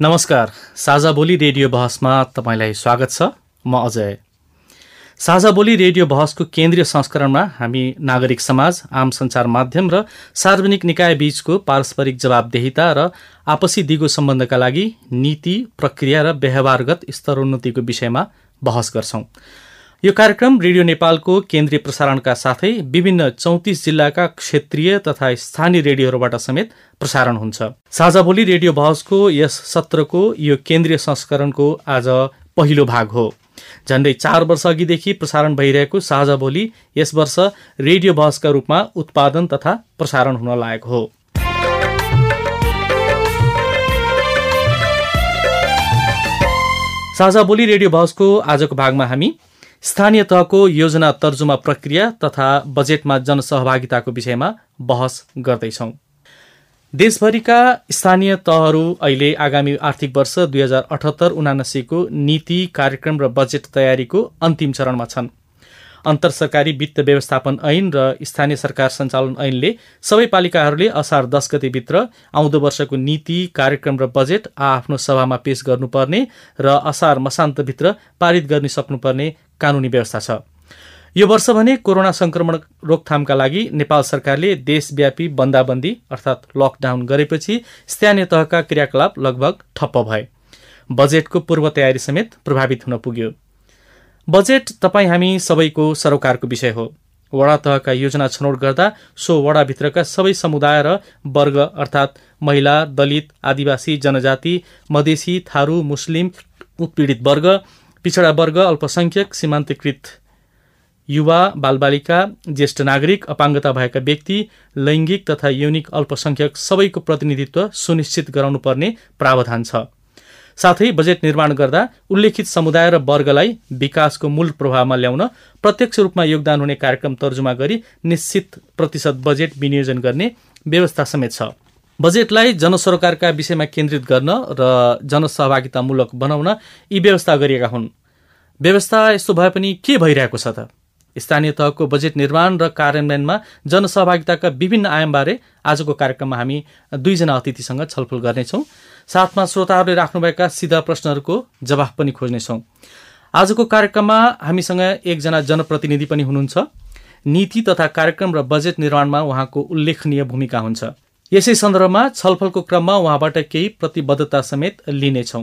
नमस्कार साझा बोली रेडियो बहसमा तपाईँलाई स्वागत छ। म अजय। साझा बोली रेडियो बहसको केन्द्रीय संस्करणमा हामी नागरिक समाज आम सञ्चार माध्यम र सार्वजनिक निकाय बीचको पारस्परिक जवाबदेहिता र आपसी दिगो सम्बन्धका लागि नीति प्रक्रिया र व्यवहारगत स्तरोन्नतिको विषयमा बहस गर्छौं। यो कार्यक्रम रेडियो नेपालको केन्द्रीय प्रसारणका साथै विभिन्न चौतिस जिल्लाका क्षेत्रीय तथा स्थानीय रेडियोहरूबाट समेत प्रसारण हुन्छ। साझा बोली रेडियो बहसको यस सत्रको यो केन्द्रीय संस्करणको आज पहिलो भाग हो। झन्डै चार वर्ष अघिदेखि प्रसारण भइरहेको साझा बोली यस वर्ष रेडियो बहसका रूपमा उत्पादन तथा प्रसारण हुन लागेको हो। साझा बोली रेडियो बहसको आजको भागमा हामी स्थानीय तहको योजना तर्जुमा प्रक्रिया तथा बजेटमा जनसहभागिताको विषयमा बहस गर्दैछौँ। देशभरिका स्थानीय तहहरू अहिले आगामी आर्थिक वर्ष दुई हजार अठहत्तर उनासीको नीति कार्यक्रम र बजेट तयारीको अन्तिम चरणमा छन्। अन्तर सरकारी वित्त व्यवस्थापन ऐन र स्थानीय सरकार सञ्चालन ऐनले सबै पालिकाहरूले असार दस गतिभित्र आउँदो वर्षको नीति कार्यक्रम र बजेट आफ्नो सभामा पेश गर्नुपर्ने र असार मसान्तभित्र पारित गर्न सक्नुपर्ने कानुनी व्यवस्था छ। यो वर्ष भने कोरोना संक्रमण रोकथामका लागि नेपाल सरकारले देशव्यापी बन्दाबन्दी अर्थात् लकडाउन गरेपछि स्थानीय तहका क्रियाकलाप लगभग ठप्प भए। बजेटको पूर्व तयारी समेत प्रभावित हुन पुग्यो। बजेट तपाईँ हामी सबैको सरोकारको विषय हो। वडा तहका योजना छनौट गर्दा सो वडाभित्रका सबै समुदाय र वर्ग अर्थात् महिला दलित आदिवासी जनजाति मधेसी थारू मुस्लिम उत्पीडित वर्ग पिछडा वर्ग अल्पसङ्ख्यक सीमान्तकृत युवा बालबालिका ज्येष्ठ नागरिक अपाङ्गता भएका व्यक्ति लैङ्गिक तथा यौनिक अल्पसङ्ख्यक सबैको प्रतिनिधित्व सुनिश्चित गराउनु पर्ने प्रावधान छ। साथै बजेट निर्माण गर्दा उल्लेखित समुदाय र वर्गलाई विकासको मूल प्रभावमा ल्याउन प्रत्यक्ष रूपमा योगदान हुने कार्यक्रम तर्जुमा गरी निश्चित प्रतिशत बजेट विनियोजन गर्ने व्यवस्था समेत छ। बजेटलाई जनसरोकारका विषयमा केन्द्रित गर्न र जनसहभागितामूलक बनाउन यी व्यवस्था गरिएका हुन्। व्यवस्था यस्तो भए पनि के भइरहेको छ त? स्थानीय तहको बजेट निर्माण र कार्यान्वयनमा जनसहभागिताका विभिन्न आयामबारे आजको कार्यक्रममा हामी दुईजना अतिथिसँग छलफल गर्नेछौँ। साथमा श्रोताहरूले राख्नुभएका सिधा प्रश्नहरूको जवाफ पनि खोज्नेछौँ। आजको कार्यक्रममा हामीसँग एकजना जनप्रतिनिधि पनि हुनुहुन्छ। नीति तथा कार्यक्रम र बजेट निर्माणमा उहाँको उल्लेखनीय भूमिका हुन्छ। यसै सन्दर्भमा छलफलको क्रममा उहाँबाट केही प्रतिबद्धता समेत लिनेछौ।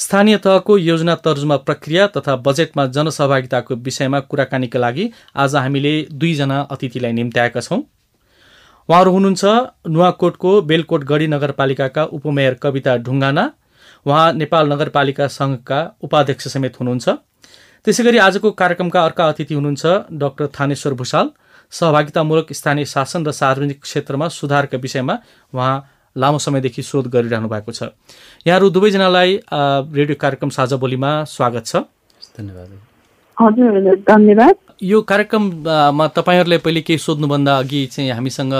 स्थानीय तहको योजना तर्जुमा प्रक्रिया तथा बजेटमा जनसहभागिताको विषयमा कुराकानीका लागि आज हामीले दुईजना अतिथिलाई निम्त्याएका छौँ। उहाँहरू हुनुहुन्छ नुवाकोटको बेलकोट गढी नगरपालिकाका उपमेयर कविता ढुङ्गाना। उहाँ नेपाल नगरपालिका सङ्घका उपाध्यक्ष समेत हुनुहुन्छ। त्यसै गरी आजको कार्यक्रमका अर्का अतिथि हुनुहुन्छ डाक्टर थानेश्वर भूषाल। सहभागितामूलक स्थानीय शासन र सार्वजनिक क्षेत्रमा सुधारका विषयमा उहाँ लामो समयदेखि शोध गरिरहनु भएको छ। यहाँहरू दुवैजनालाई रेडियो कार्यक्रम साझा बोलीमा स्वागत छ। धन्यवाद। हजुर धन्यवाद। यो कार्यक्रममा तपाईँहरूले पहिले केही सोध्नुभन्दा अघि चाहिँ हामीसँग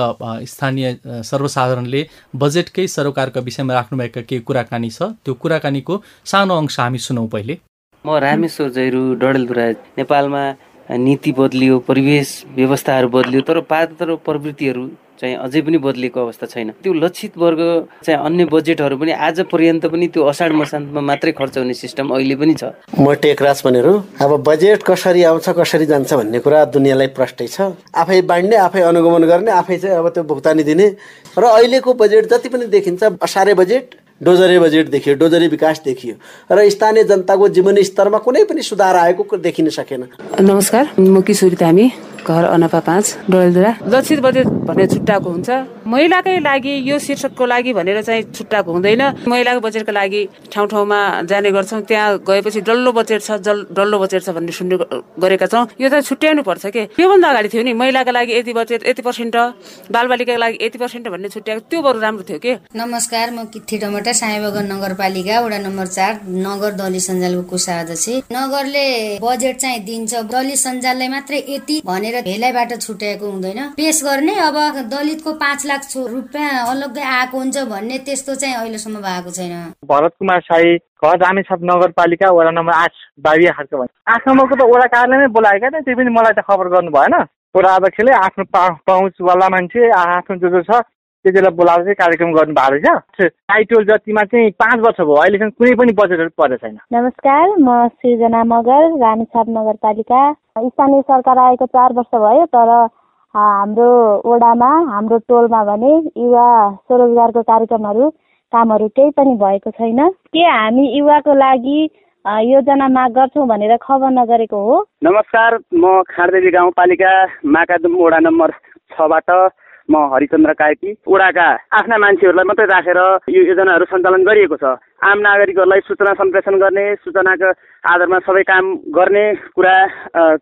स्थानीय सर्वसाधारणले बजेटकै सरोकारका विषयमा राख्नुभएका केही कुराकानी छ। त्यो कुराकानीको सानो अंश हामी सुनौ पहिले। म रामेश्वर जैरू डडेलधुरा नेपालमा नीति बदलियो परिवेश व्यवस्थाहरू बदलियो तर पात्र प्रवृत्तिहरू चाहिँ अझै पनि बदलिएको अवस्था छैन। त्यो लक्षित वर्ग चाहिँ अन्य बजेटहरू पनि आज पर्यन्त पनि त्यो असाढ मसान्तमा मात्रै खर्च हुने सिस्टम अहिले पनि छ। म टेकराज भनेर। अब बजेट कसरी आउँछ कसरी जान्छ भन्ने कुरा दुनियाँलाई प्रष्टै छ। आफै बाँड्ने आफै अनुगमन गर्ने आफै चाहिँ अब त्यो भुक्तानी दिने। र अहिलेको बजेट जति पनि देखिन्छ असारे बजेट डोजरे बजेट देखियो डोजरे विकास देखियो। र स्थानीय जनताको जीवन स्तरमा कुनै पनि सुधार आएको देखिन सकेन। नमस्कार म किशोरी धामी घर अनपा पाँच डडेलधुरा। लक्षित बजेट भन्ने छुट्टाएको हुन्छ। महिलाकै लागि यो शीर्षकको लागि भनेर चाहिँ छुट्टाएको हुँदैन। महिलाको बजेटको लागि ठाउँ ठाउँमा जाने गर्छौँ। त्यहाँ गएपछि डल्लो बजेट छ जल डल्लो बजेट छ भन्ने सुन्ने गरेका छौँ। यो त छुट्याउनु पर्छ के? त्योभन्दा अगाडि थियो नि महिलाको लागि यति बजेट यति पर्सेन्ट बालबालिकाको लागि यति पर्सेन्ट भन्ने छुट्याएको त्यो बरु राम्रो थियो के? नमस्कार म किथी टमाटर साईबगर नगरपालिका वडा नम्बर चार नगर दलित सञ्जालको कोषाध्यक्ष नगरले बजेट चाहिँ दिन्छ। दलित सञ्जाललाई मात्रै यति भने भनेर भेलाइबाट छुट्याएको हुँदैन। पेस गर्ने अब दलितको पाँच लाख रुपियाँ अलग्गै आएको हुन्छ भन्ने त्यस्तो चाहिँ अहिलेसम्म भएको छैन। भरत कुमार साई घर रामेछाप नगरपालिका वडा नम्बर आठ बाबिया खालको भन्छ। आठ नम्बरको त वडा कार्यालयमै बोलाएका नि त्यो पनि मलाई त खबर गर्नु भएन वडा अध्यक्षले आफ्नो पहुँचवाला मान्छे आफ्नो जो जो छ त्यति बेला बोलाएर चाहिँ कार्यक्रम गर्नु भएको रहेछ। टाइटल जतिमा चाहिँ पाँच वर्ष भयो अहिलेसम्म कुनै पनि बजेटहरू परेको छैन। नमस्कार म सृजना मगर रामेछाप नगरपालिका। स्थानीय सरकार आएको चार वर्ष भयो तर हाम्रो वडामा हाम्रो टोलमा भने युवा स्वरोजगारको कार्यक्रमहरू कामहरू केही पनि भएको छैन। के हामी युवाको लागि योजना माग गर्छौँ भनेर खबर नगरेको हो? नमस्कार म खाँडदेवी गाउँपालिका माकादुम वडा नम्बर छबाट म हरिचन्द्र कार्की ओडाका आफ्ना मान्छेहरूलाई मात्रै राखेर यो योजनाहरू सञ्चालन गरिएको छ। आम नागरिकहरूलाई सूचना सम्प्रेषण गर्ने सूचनाको आधारमा सबै काम गर्ने कुरा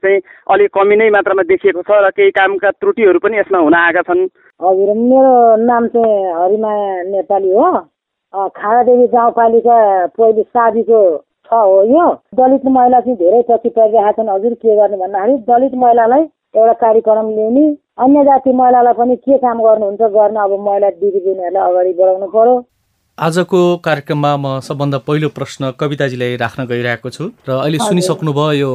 चाहिँ अलिक कमी नै मात्रामा देखिएको छ र केही कामका त्रुटिहरू पनि यसमा हुन आएका छन्। हजुर मेरो नाम चाहिँ हरिमाया नेपाली हो। खाडादेवी गाउँपालिका पहिले साबीको छ हो यो। दलित महिला चाहिँ धेरै पछि परिरहेका छन्। हजुर के गर्ने भन्दाखेरि दलित महिलालाई एउटा कार्यक्रम ल्याउने अन्य जाति महिलालाई पनि के काम गर्नुहुन्छ गर्न अब महिला दिदीबहिनीहरूलाई अगाडि बढाउनु पर्यो। आजको कार्यक्रममा म सबभन्दा पहिलो प्रश्न कविताजीलाई राख्न गइरहेको छु र अहिले सुनिसक्नुभयो यो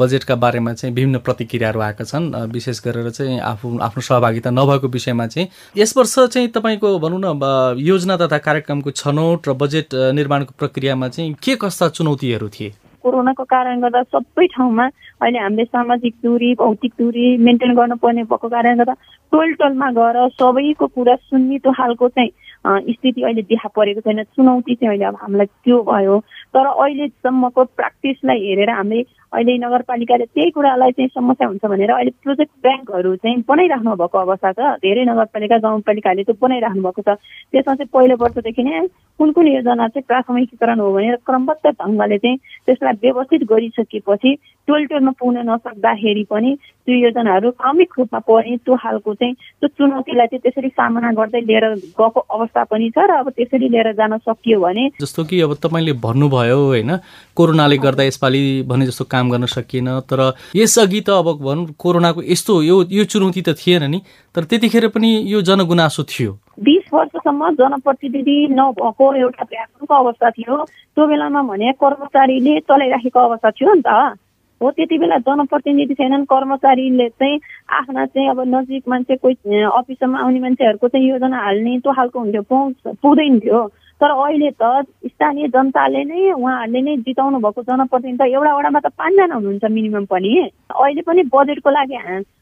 बजेटका बारेमा चाहिँ विभिन्न प्रतिक्रियाहरू आएका छन् विशेष गरेर चाहिँ आफू आफ्नो सहभागिता नभएको विषयमा चाहिँ। यस वर्ष चाहिँ तपाईँको भनौँ न योजना तथा कार्यक्रमको छनौट र बजेट निर्माणको प्रक्रियामा चाहिँ के कस्ता चुनौतीहरू थिए? कोरोनाको कारणले गर्दा सबै ठाउँमा अहिले हामीले सामाजिक दूरी भौतिक दूरी मेन्टेन गर्नुपर्ने भएको कारणले गर्दा टोल टोलमा गएर सबैको कुरा सुन्ने खालको चाहिँ स्थिति अहिले देखा परेको छैन। चुनौती चाहिँ अहिले अब हामीलाई त्यो भयो। तर अहिलेसम्मको प्र्याक्टिसलाई हेरेर हामीले अहिले नगरपालिकाले त्यही कुरालाई चाहिँ समस्या हुन्छ भनेर अहिले प्रोजेक्ट ब्याङ्कहरू चाहिँ बनाइराख्नु भएको अवस्था छ। धेरै नगरपालिका गाउँपालिकाले त्यो बनाइराख्नु भएको छ। त्यसमा चाहिँ पहिलो वर्षदेखि नै कुन कुन योजना चाहिँ प्राथमिकीकरण हो भनेर क्रमबद्ध ढङ्गले चाहिँ त्यसलाई व्यवस्थित गरिसकेपछि टोल टोलमा पुग्न नसक्दाखेरि पनि त्यो योजनाहरू क्रमिक रूपमा पर्ने त्यो खालको चाहिँ त्यो चुनौतीलाई चाहिँ त्यसरी सामना गर्दै लिएर गएको अवस्था पनि छ र अब त्यसरी लिएर जान सकियो भने जस्तो कि अब तपाईँले भन्नुभयो होइन कोरोनाले गर्दा यसपालि भने जस्तो काम गर्न सकिएन। तर यसअघि त अब भनौँ कोरोनाको यस्तो यो यो चुनौती त थिएन नि। तर त्यतिखेर पनि यो जनगुनासो थियो। बिस वर्षसम्म जनप्रतिनिधि नभएको एउटा व्यापकको अवस्था थियो। त्यो बेलामा भने कर्मचारीले चलाइराखेको अवस्था थियो नि त। हो त्यति बेला जनप्रतिनिधि छैनन् कर्मचारीले चाहिँ आफ्ना चाहिँ अब नजिक मान्छे कोही अफिसमा आउने मान्छेहरूको चाहिँ योजना हाल्ने त्यो खालको हुन्थ्यो पहुँच पुग्दैन थियो तर अहिले त स्थानीय जनताले नै उहाँहरूले नै जिताउनु भएको जनप्रतिनिधि त एउटा वडामा त पाँचजना हुनुहुन्छ मिनिमम पनि। अहिले पनि बजेटको लागि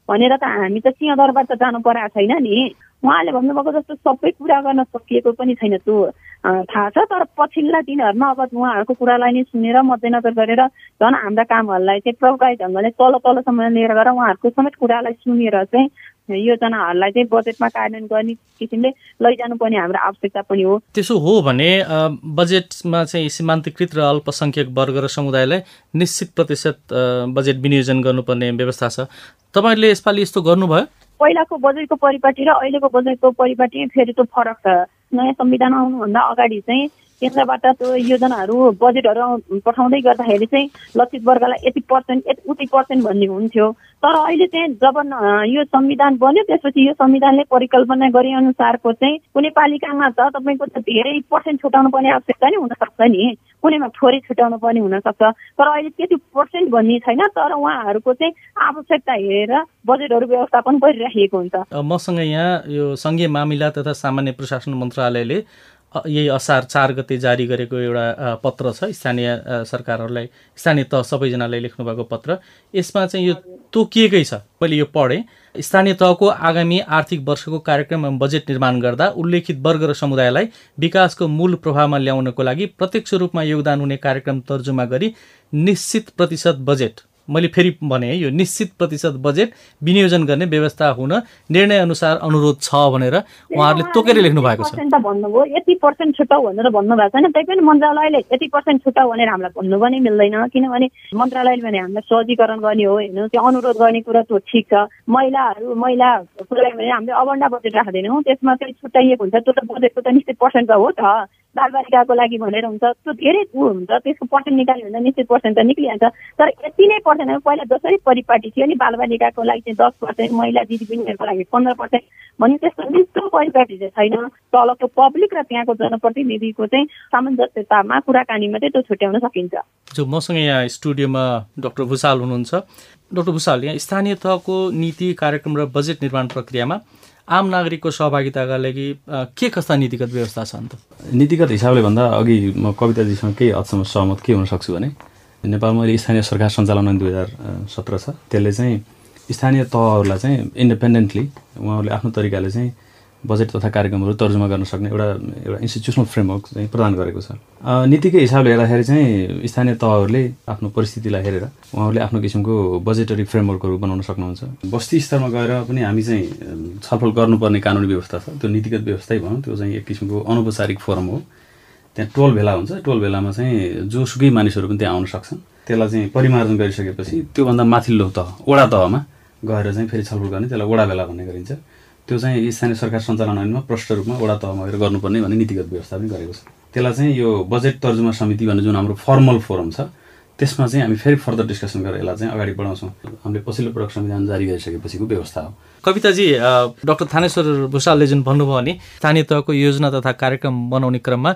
भनेर त हामी त सिंहदरबार त जानु परेको छैन नि। उहाँले भन्नुभएको जस्तो सबै कुरा गर्न सकिएको पनि छैन त्यो थाहा छ। तर पछिल्ला दिनहरूमा अब उहाँहरूको कुरालाई नै सुनेर मध्यनजर गरेर झन् हाम्रा कामहरूलाई चाहिँ प्रभावी ढङ्गले तल तलसम्म लिएर गएर उहाँहरूको समेत कुरालाई सुनेर चाहिँ योजनाहरूलाई चाहिँ बजेटमा कार्यान्वयन गर्ने किसिमले लैजानुपर्ने हाम्रो आवश्यकता पनि हो। त्यसो हो भने बजेटमा चाहिँ सीमान्तकृत र अल्पसङ्ख्यक वर्ग र समुदायलाई निश्चित प्रतिशत बजेट विनियोजन गर्नुपर्ने व्यवस्था छ। तपाईँहरूले यसपालि यस्तो गर्नुभयो? पहिलाको बजेटको परिपाटी र अहिलेको बजेटको परिपाटी फेरि त्यो फरक छ। नयाँ संविधान आउनुभन्दा अगाडि चाहिँ केन्द्रबाट त्यो योजनाहरू बजेटहरू पठाउँदै गर्दाखेरि चाहिँ लक्षित वर्गलाई यति पर्सेन्ट यति उति पर्सेन्ट भन्ने हुन्थ्यो। तर अहिले चाहिँ जब यो संविधान बन्यो त्यसपछि यो संविधानले परिकल्पना गरे अनुसारको चाहिँ कुनै पालिकामा त तपाईँको त धेरै पर्सेन्ट छुटाउनु पर्ने आवश्यकता नै हुनसक्छ नि। कुनैमा थोरै छुट्याउनु पर्ने हुनसक्छ। तर अहिले त्यति पर्सेन्ट भन्ने छैन तर उहाँहरूको चाहिँ आवश्यकता हेरेर बजेटहरू व्यवस्थापन गरिराखिएको हुन्छ। मसँग यहाँ यो सङ्घीय मामिला तथा सामान्य प्रशासन मन्त्रालयले यही असार चार गते जारी गरेको एउटा पत्र छ स्थानीय सरकारहरूलाई स्थानीय तह सबैजनालाई लेख्नुभएको पत्र। यसमा चाहिँ यो तोकिएकै छ। मैले यो पढेँ। स्थानीय तहको आगामी आर्थिक वर्षको कार्यक्रम एवं बजेट निर्माण गर्दा उल्लेखित वर्ग र समुदायलाई विकासको मूल प्रभावमा ल्याउनको लागि प्रत्यक्ष रूपमा योगदान हुने कार्यक्रम तर्जुमा गरी निश्चित प्रतिशत बजेट मैले फेरि भने यो निश्चित प्रतिशत बजेट विनियोजन गर्ने व्यवस्था हुन निर्णय अनुसार अनुरोध छ भनेर उहाँहरूले तोकेर लेख्नु भएको छ। भन्नुभयो यति पर्सेन्ट छुट्याउ भनेर भन्नुभएको छैन। पनि मन्त्रालयले यति पर्सेन्ट छुट्याउ भनेर हामीलाई भन्नु पनि मिल्दैन। किनभने मन्त्रालयले भने हामीलाई सहजीकरण गर्ने हो होइन? त्यो अनुरोध गर्ने कुरा त्यो ठिक छ। महिलाहरू महिला कुरा भने हामीले अबन्डा बजेट राख्दैनौँ। त्यसमा चाहिँ छुट्याइएको हुन्छ। त्यो त बजेटको त निश्चित पर्सेन्ट त हो त। बालबालिकाको लागि भनेर हुन्छ त्यो धेरै ऊ हुन्छ त्यसको पर्सेन्ट निकाल्यो भने निश्चित पर्सेन्ट त निक्लिहाल्छ। तर यति नै पर्सेन्ट पहिला जसरी परिपाटी थियो नि बालबालिकाको लागि चाहिँ दस पर्सेन्ट महिला दिदीबहिनीहरूको लागि पन्ध्र पर्सेन्ट भने त्यस्तो निस्तो परिपाटी चाहिँ छैन। तलको पब्लिक र त्यहाँको जनप्रतिनिधिको चाहिँ सामञ्जस्यतामा कुराकानीमा चाहिँ त्यो छुट्याउन सकिन्छ। जो मसँग यहाँ स्टुडियोमा डाक्टर भूषाल हुनुहुन्छ डाक्टर भूषाल यहाँ स्थानीय तहको नीति कार्यक्रम र बजेट निर्माण प्रक्रियामा आम नागरिकको सहभागिताका लागि के कस्ता नीतिगत व्यवस्था छ अन्त? नीतिगत हिसाबले भन्दा अघि म कविताजीसँग केही हदसम्म सहमत के हुन सक्छु भने नेपालमा अहिले स्थानीय सरकार सञ्चालन दुई हजार सत्र छ त्यसले चाहिँ स्थानीय तहहरूलाई चाहिँ इन्डिपेन्डेन्टली उहाँहरूले आफ्नो तरिकाले चाहिँ बजेट तथा कार्यक्रमहरू तर्जुमा गर्न सक्ने एउटा एउटा इन्स्टिट्युसनल फ्रेमवर्क चाहिँ प्रदान गरेको छ। नीतिकै हिसाबले हेर्दाखेरि चाहिँ स्थानीय तहहरूले आफ्नो परिस्थितिलाई हेरेर उहाँहरूले आफ्नो किसिमको बजेटरी फ्रेमवर्कहरू बनाउन सक्नुहुन्छ। बस्ती स्तरमा गएर पनि हामी चाहिँ छलफल गर्नुपर्ने कानुनी व्यवस्था छ। त्यो नीतिगत व्यवस्थै भनौँ त्यो चाहिँ एक किसिमको अनौपचारिक फोरम हो। त्यहाँ टोल भेला हुन्छ। टोल भेलामा चाहिँ जोसुकै मानिसहरू पनि त्यहाँ आउन सक्छन्। त्यसलाई चाहिँ परिमार्जन गरिसकेपछि त्योभन्दा माथिल्लो तह वडा तहमा गएर चाहिँ फेरि छलफल गर्ने त्यसलाई वडा भेला भन्ने गरिन्छ। त्यो चाहिँ स्थानीय सरकार सञ्चालन ऐनमा प्रष्ट रूपमा वडा तहमा गएर गर्नुपर्ने भन्ने नीतिगत व्यवस्था पनि गरेको छ। त्यसलाई चाहिँ यो बजेट तर्जुमा समिति भन्ने जुन हाम्रो फर्मल फोरम छ त्यसमा चाहिँ हामी फेरि फर्दर डिस्कसन गरेर यसलाई चाहिँ अगाडि बढाउँछौँ। हामीले पछिल्लो पटक संविधान जारी गरिसकेपछिको व्यवस्था हो। कविताजी डाक्टर थानेश्वर भूषालले जुन भन्नुभयो भने स्थानीय तहको योजना तथा कार्यक्रम बनाउने क्रममा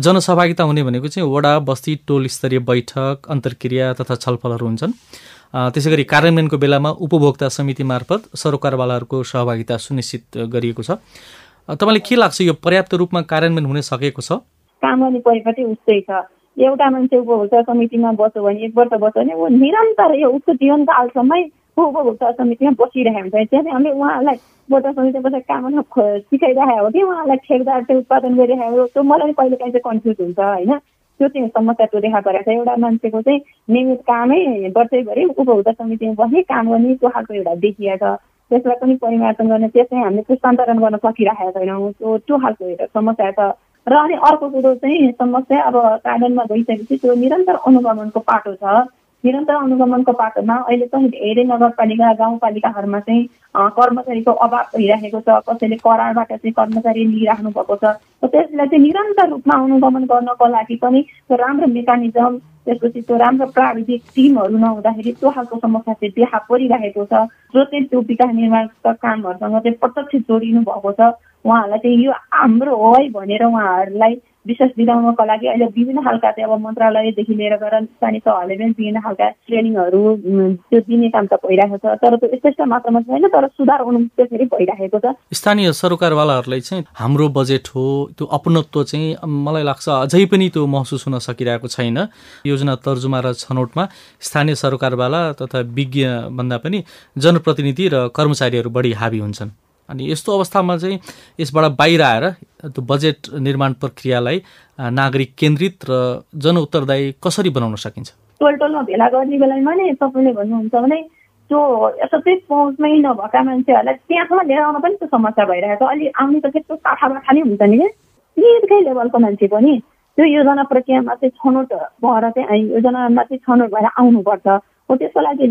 जनसहभागिता हुने भनेको चाहिँ वडा बस्ती टोल स्तरीय बैठक अन्तर्क्रिया तथा छलफलहरू हुन्छन्। त्यसै गरी कार्यान्वयनको बेलामा उपभोक्ता समिति मार्फत सरोकारवालाहरूको सहभागिता सुनिश्चित गरिएको छ। तपाईँलाई के लाग्छ यो पर्याप्त रूपमा कार्यान्वयन हुन सकेको छ? काम गर्ने परिपाटी उस्तै छ। एउटा मान्छे उपभोक्ता समितिमा बस्यो भने एक वर्ष बस्यो भने ऊ निरन्तर यो उसको जीवनकालसम्मै उपभोक्ता समितिमा बसिरहेको हुन्छ। त्यहाँ चाहिँ हामीले उहाँहरूलाई उपभोक्ता समिति बसेर काम सिकाइरहेको हो कि उहाँहरूलाई ठेकदार चाहिँ उत्पादन गरिरहेको त्यो मलाई कहिले काहीँ चाहिँ कन्फ्युज हुन्छ होइन? त्यो चाहिँ समस्या देखा परेको छ एउटा मान्छेको चाहिँ नियमित कामै वर्षैभरि उपभोक्ता समितिमा बस्ने काम गर्ने त्यो खालको एउटा देखिएको छ। त्यसलाई पनि परिवर्तन गर्ने त्यसलाई हामीले पुस्तान्तरण गर्न सकिरहेका छैनौँ। त्यो त्यो खालको एउटा समस्या छ। र अनि अर्को कुरो चाहिँ समस्या अब कार्यान्वयनमा गइसकेपछि त्यो निरन्तर अनुगमनको पाटो छ। निरन्तर अनुगमनको पाटोमा अहिले पनि धेरै नगरपालिका गाउँपालिकाहरूमा चाहिँ कर्मचारीको अभाव भइरहेको छ कसैले करारबाट चाहिँ कर्मचारी लिइराख्नु भएको छ त्यसलाई चाहिँ निरन्तर रूपमा अनुगमन गर्नको लागि पनि त्यो राम्रो मेकानिजम त्यसपछि त्यो राम्रो प्राविधिक टिमहरू नहुँदाखेरि त्यो खालको समस्या चाहिँ देखा परिरहेको छ जो चाहिँ त्यो विकास निर्माणका कामहरूसँग चाहिँ प्रत्यक्ष जोडिनु भएको छ उहाँहरूलाई चाहिँ यो हाम्रो हो है भनेर उहाँहरूलाई विशेष दिलाउनको लागि अहिले विभिन्न खालका चाहिँ अब मन्त्रालयदेखि लिएर गएर स्थानीय तहहरूले पनि विभिन्न खालका ट्रेनिङहरू त्यो दिने काम त भइरहेको छ तर त्यो यथेष्ट मात्रामा छैन तर सुधार हुनु त्यसरी भइरहेको छ स्थानीय सरकारवालाहरूलाई चाहिँ हाम्रो बजेट हो त्यो अपनत्व चाहिँ मलाई लाग्छ अझै पनि त्यो महसुस हुन सकिरहेको छैन योजना तर्जुमा र छनौटमा स्थानीय सरकारवाला तथा विज्ञ भन्दा पनि जनप्रतिनिधि र कर्मचारीहरू बढी हाबी हुन्छन् अनि यस्तो अवस्थामा चाहिँ यसबाट बाहिर आएर त्यो बजेट निर्माण प्रक्रियालाई नागरिक केन्द्रित र जनउत्तरदायी कसरी बनाउन सकिन्छ? टोल टोलमा भेला गर्ने बेलामा नै तपाईँले भन्नुहुन्छ भने त्यो चाहिँ पहुँचमै नभएका मान्छेहरूलाई त्यहाँसम्म लिएर आउन पनि त्यो समस्या भइरहेको छ। अलि आउने त त्यस्तो काठा बाठा नै हुन्छ नि क्या। लेभलको मान्छे पनि त्यो योजना प्रक्रियामा चाहिँ छनौट भएर चाहिँ योजनामा चाहिँ छनौट भएर आउनुपर्छ। हो त्यसको लागि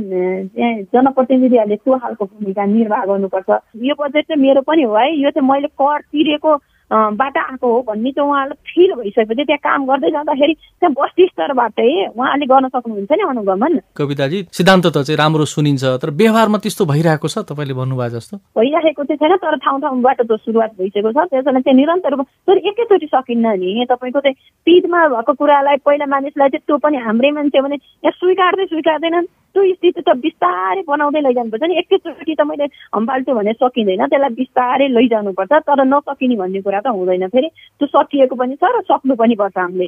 जनप्रतिनिधिहरूले त्यो खालको भूमिका निर्वाह गर्नुपर्छ। यो बजेट चाहिँ मेरो पनि हो है। यो चाहिँ मैले कर तिरेको बाट आएको हो भन्ने चाहिँ उहाँलाई फिल भइसकेपछि त्यहाँ काम गर्दै जाँदाखेरि त्यहाँ बस्ती स्तरबाटै उहाँले गर्न सक्नुहुन्छ नि अनुगमन। कविताजी सिद्धान्त त चाहिँ राम्रो सुनिन्छ तर व्यवहारमा त्यस्तो भइरहेको छ तपाईँले भन्नुभयो जस्तो। भइरहेको चाहिँ छैन तर ठाउँ ठाउँबाट त सुरुवात भइसकेको छ। त्यसैले चाहिँ निरन्तर तर एकैचोटि सकिन्न नि। तपाईँको चाहिँ पिडमा भएको कुरालाई पहिला मानिसलाई चाहिँ त्यो पनि हाम्रै मान्छे भने यहाँ स्वीकार्दै स्वीकार्दैनन्। त्यो स्थिति त बिस्तारै बनाउँदै लैजानुपर्छ नि। एकैचोटि त मैले हम्बाल्टो भने सकिँदैन। त्यसलाई बिस्तारै लैजानुपर्छ तर नसकिने भन्ने कुरा त हुँदैन। फेरि त्यो सकिएको पनि छ र सक्नु पनि पर्छ हामीले।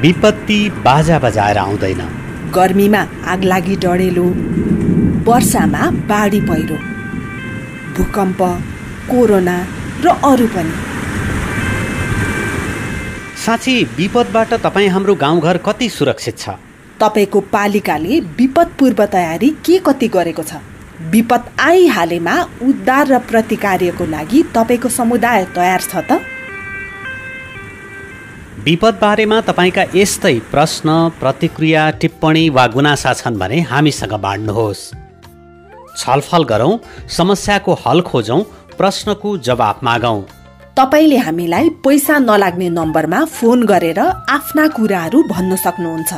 विपत्ति बाजा बजाएर आउँदैन। गर्मीमा आगलागी डढेलो वर्षामा बाढी पहिरो भूकम्प कोरोना र अरू पनि। साँच्ची विपदबाट तपाईँ हाम्रो गाउँघर कति सुरक्षित छ? तपाईँको पालिकाले विपद पूर्व तयारी के कति गरेको छ? विपद आइहालेमा उद्धार र प्रतिकार्यको लागि तपाईँको समुदाय तयार छ त? विपद बारेमा तपाईँका यस्तै प्रश्न प्रतिक्रिया टिप्पणी वा गुनासा छन् भने हामीसँग बाँड्नुहोस्। छलफल गरौँ समस्याको हल खोजौँ प्रश्नको जवाफ मागौँ। तपाईँले हामीलाई पैसा नलाग्ने नम्बरमा फोन गरेर आफ्ना कुराहरू भन्न सक्नुहुन्छ।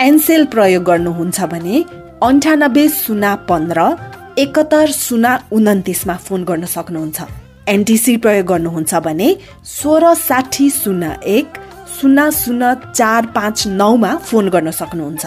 एनसेल प्रयोग गर्नुहुन्छ भने अन्ठानब्बे शून्य पन्ध्र एकहत्तर शून्य उन्तिसमा फोन गर्न सक्नुहुन्छ। एनटिसी प्रयोग गर्नुहुन्छ भने सोह्र साठी शून्य एक शून्य शून्य चार पाँच नौमा फोन गर्न सक्नुहुन्छ।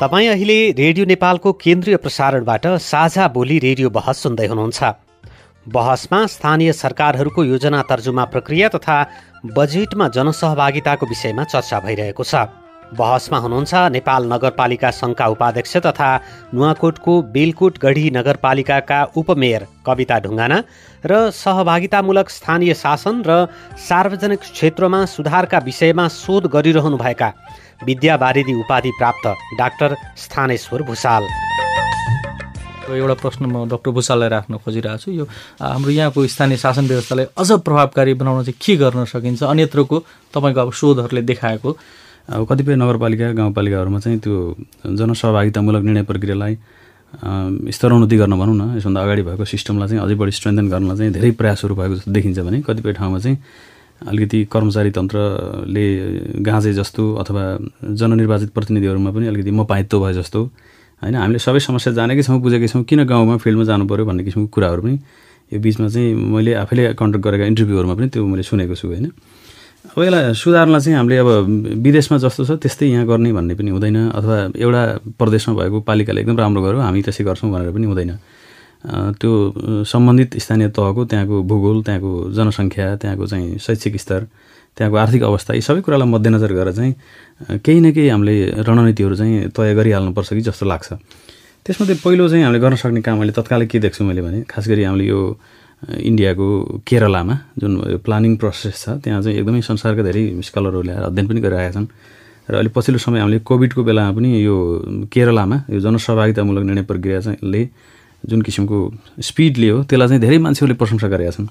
तपाईँ अहिले रेडियो नेपालको केन्द्रीय प्रसारणबाट साझा बोली रेडियो बहस सुन्दै हुनुहुन्छ। बहसमा स्थानीय सरकारहरूको योजना तर्जुमा प्रक्रिया तथा बजेटमा जनसहभागिताको विषयमा चर्चा भइरहेको छ। बहसमा हुनुहुन्छ नेपाल नगरपालिका सङ्घका उपाध्यक्ष तथा नुवाकोटको बेलकोट गढी नगरपालिकाका उपमेयर कविता ढुङ्गाना र सहभागितामूलक स्थानीय शासन र सार्वजनिक क्षेत्रमा सुधारका विषयमा शोध गरिरहनुभएका विद्या बारिदी उपाधि प्राप्त डाक्टर स्थानेश्वर भूषाल एउटा प्रश्न म डक्टर भूषाललाई राख्न खोजिरहेको छु। यो हाम्रो यहाँको स्थानीय शासन व्यवस्थालाई अझ प्रभावकारी बनाउन चाहिँ के गर्न सकिन्छ? अन्यत्रको तपाईँको अब शोधहरूले देखाएको। अब कतिपय नगरपालिका गाउँपालिकाहरूमा चाहिँ त्यो जनसहभागितामूलक निर्णय प्रक्रियालाई स्तरोन्नति गर्न भनौँ न यसभन्दा अगाडि भएको सिस्टमलाई चाहिँ अझै बढी स्ट्रेन्थन गर्नलाई चाहिँ धेरै प्रयासहरू भएको जस्तो देखिन्छ भने कतिपय ठाउँमा चाहिँ अलिकति कर्मचारी तन्त्रले गाँजे जस्तो अथवा जननिर्वाचित प्रतिनिधिहरूमा पनि अलिकति म भए जस्तो। होइन हामीले सबै समस्या जानेकै छौँ बुझेकै छौँ किन गाउँमा फिल्डमा जानु पऱ्यो भन्ने किसिमको कुराहरू पनि यो बिचमा चाहिँ मैले आफैले कन्ट्याक्ट गरेका इन्टरभ्यूहरूमा पनि त्यो मैले सुनेको छु होइन। अब यसलाई सुधार्न चाहिँ हामीले अब विदेशमा जस्तो छ त्यस्तै यहाँ गर्ने भन्ने पनि हुँदैन अथवा एउटा प्रदेशमा भएको पालिकाले एकदम राम्रो गर्यो हामी त्यसै गर्छौँ भनेर पनि हुँदैन। त्यो सम्बन्धित स्थानीय तहको त्यहाँको भूगोल त्यहाँको जनसङ्ख्या त्यहाँको चाहिँ शैक्षिक स्तर त्यहाँको आर्थिक अवस्था यी सबै कुरालाई मध्यनजर गरेर चाहिँ केही न केही हामीले रणनीतिहरू चाहिँ तय गरिहाल्नुपर्छ कि जस्तो लाग्छ। त्यसमध्ये पहिलो चाहिँ हामीले गर्न सक्ने काम अहिले तत्कालै के देख्छु मैले भने खास गरी हामीले यो इन्डियाको केरलामा जुन प्लानिङ प्रोसेस छ त्यहाँ चाहिँ एकदमै संसारका धेरै स्कलरहरूले अध्ययन पनि गरिरहेका छन्। र अहिले पछिल्लो समय हामीले कोभिडको बेलामा पनि यो केरलामा यो जनसहभागितामूलक निर्णय प्रक्रिया चाहिँ जुन किसिमको स्पिड लियो त्यसलाई चाहिँ धेरै मान्छेहरूले प्रशंसा गरेका छन्।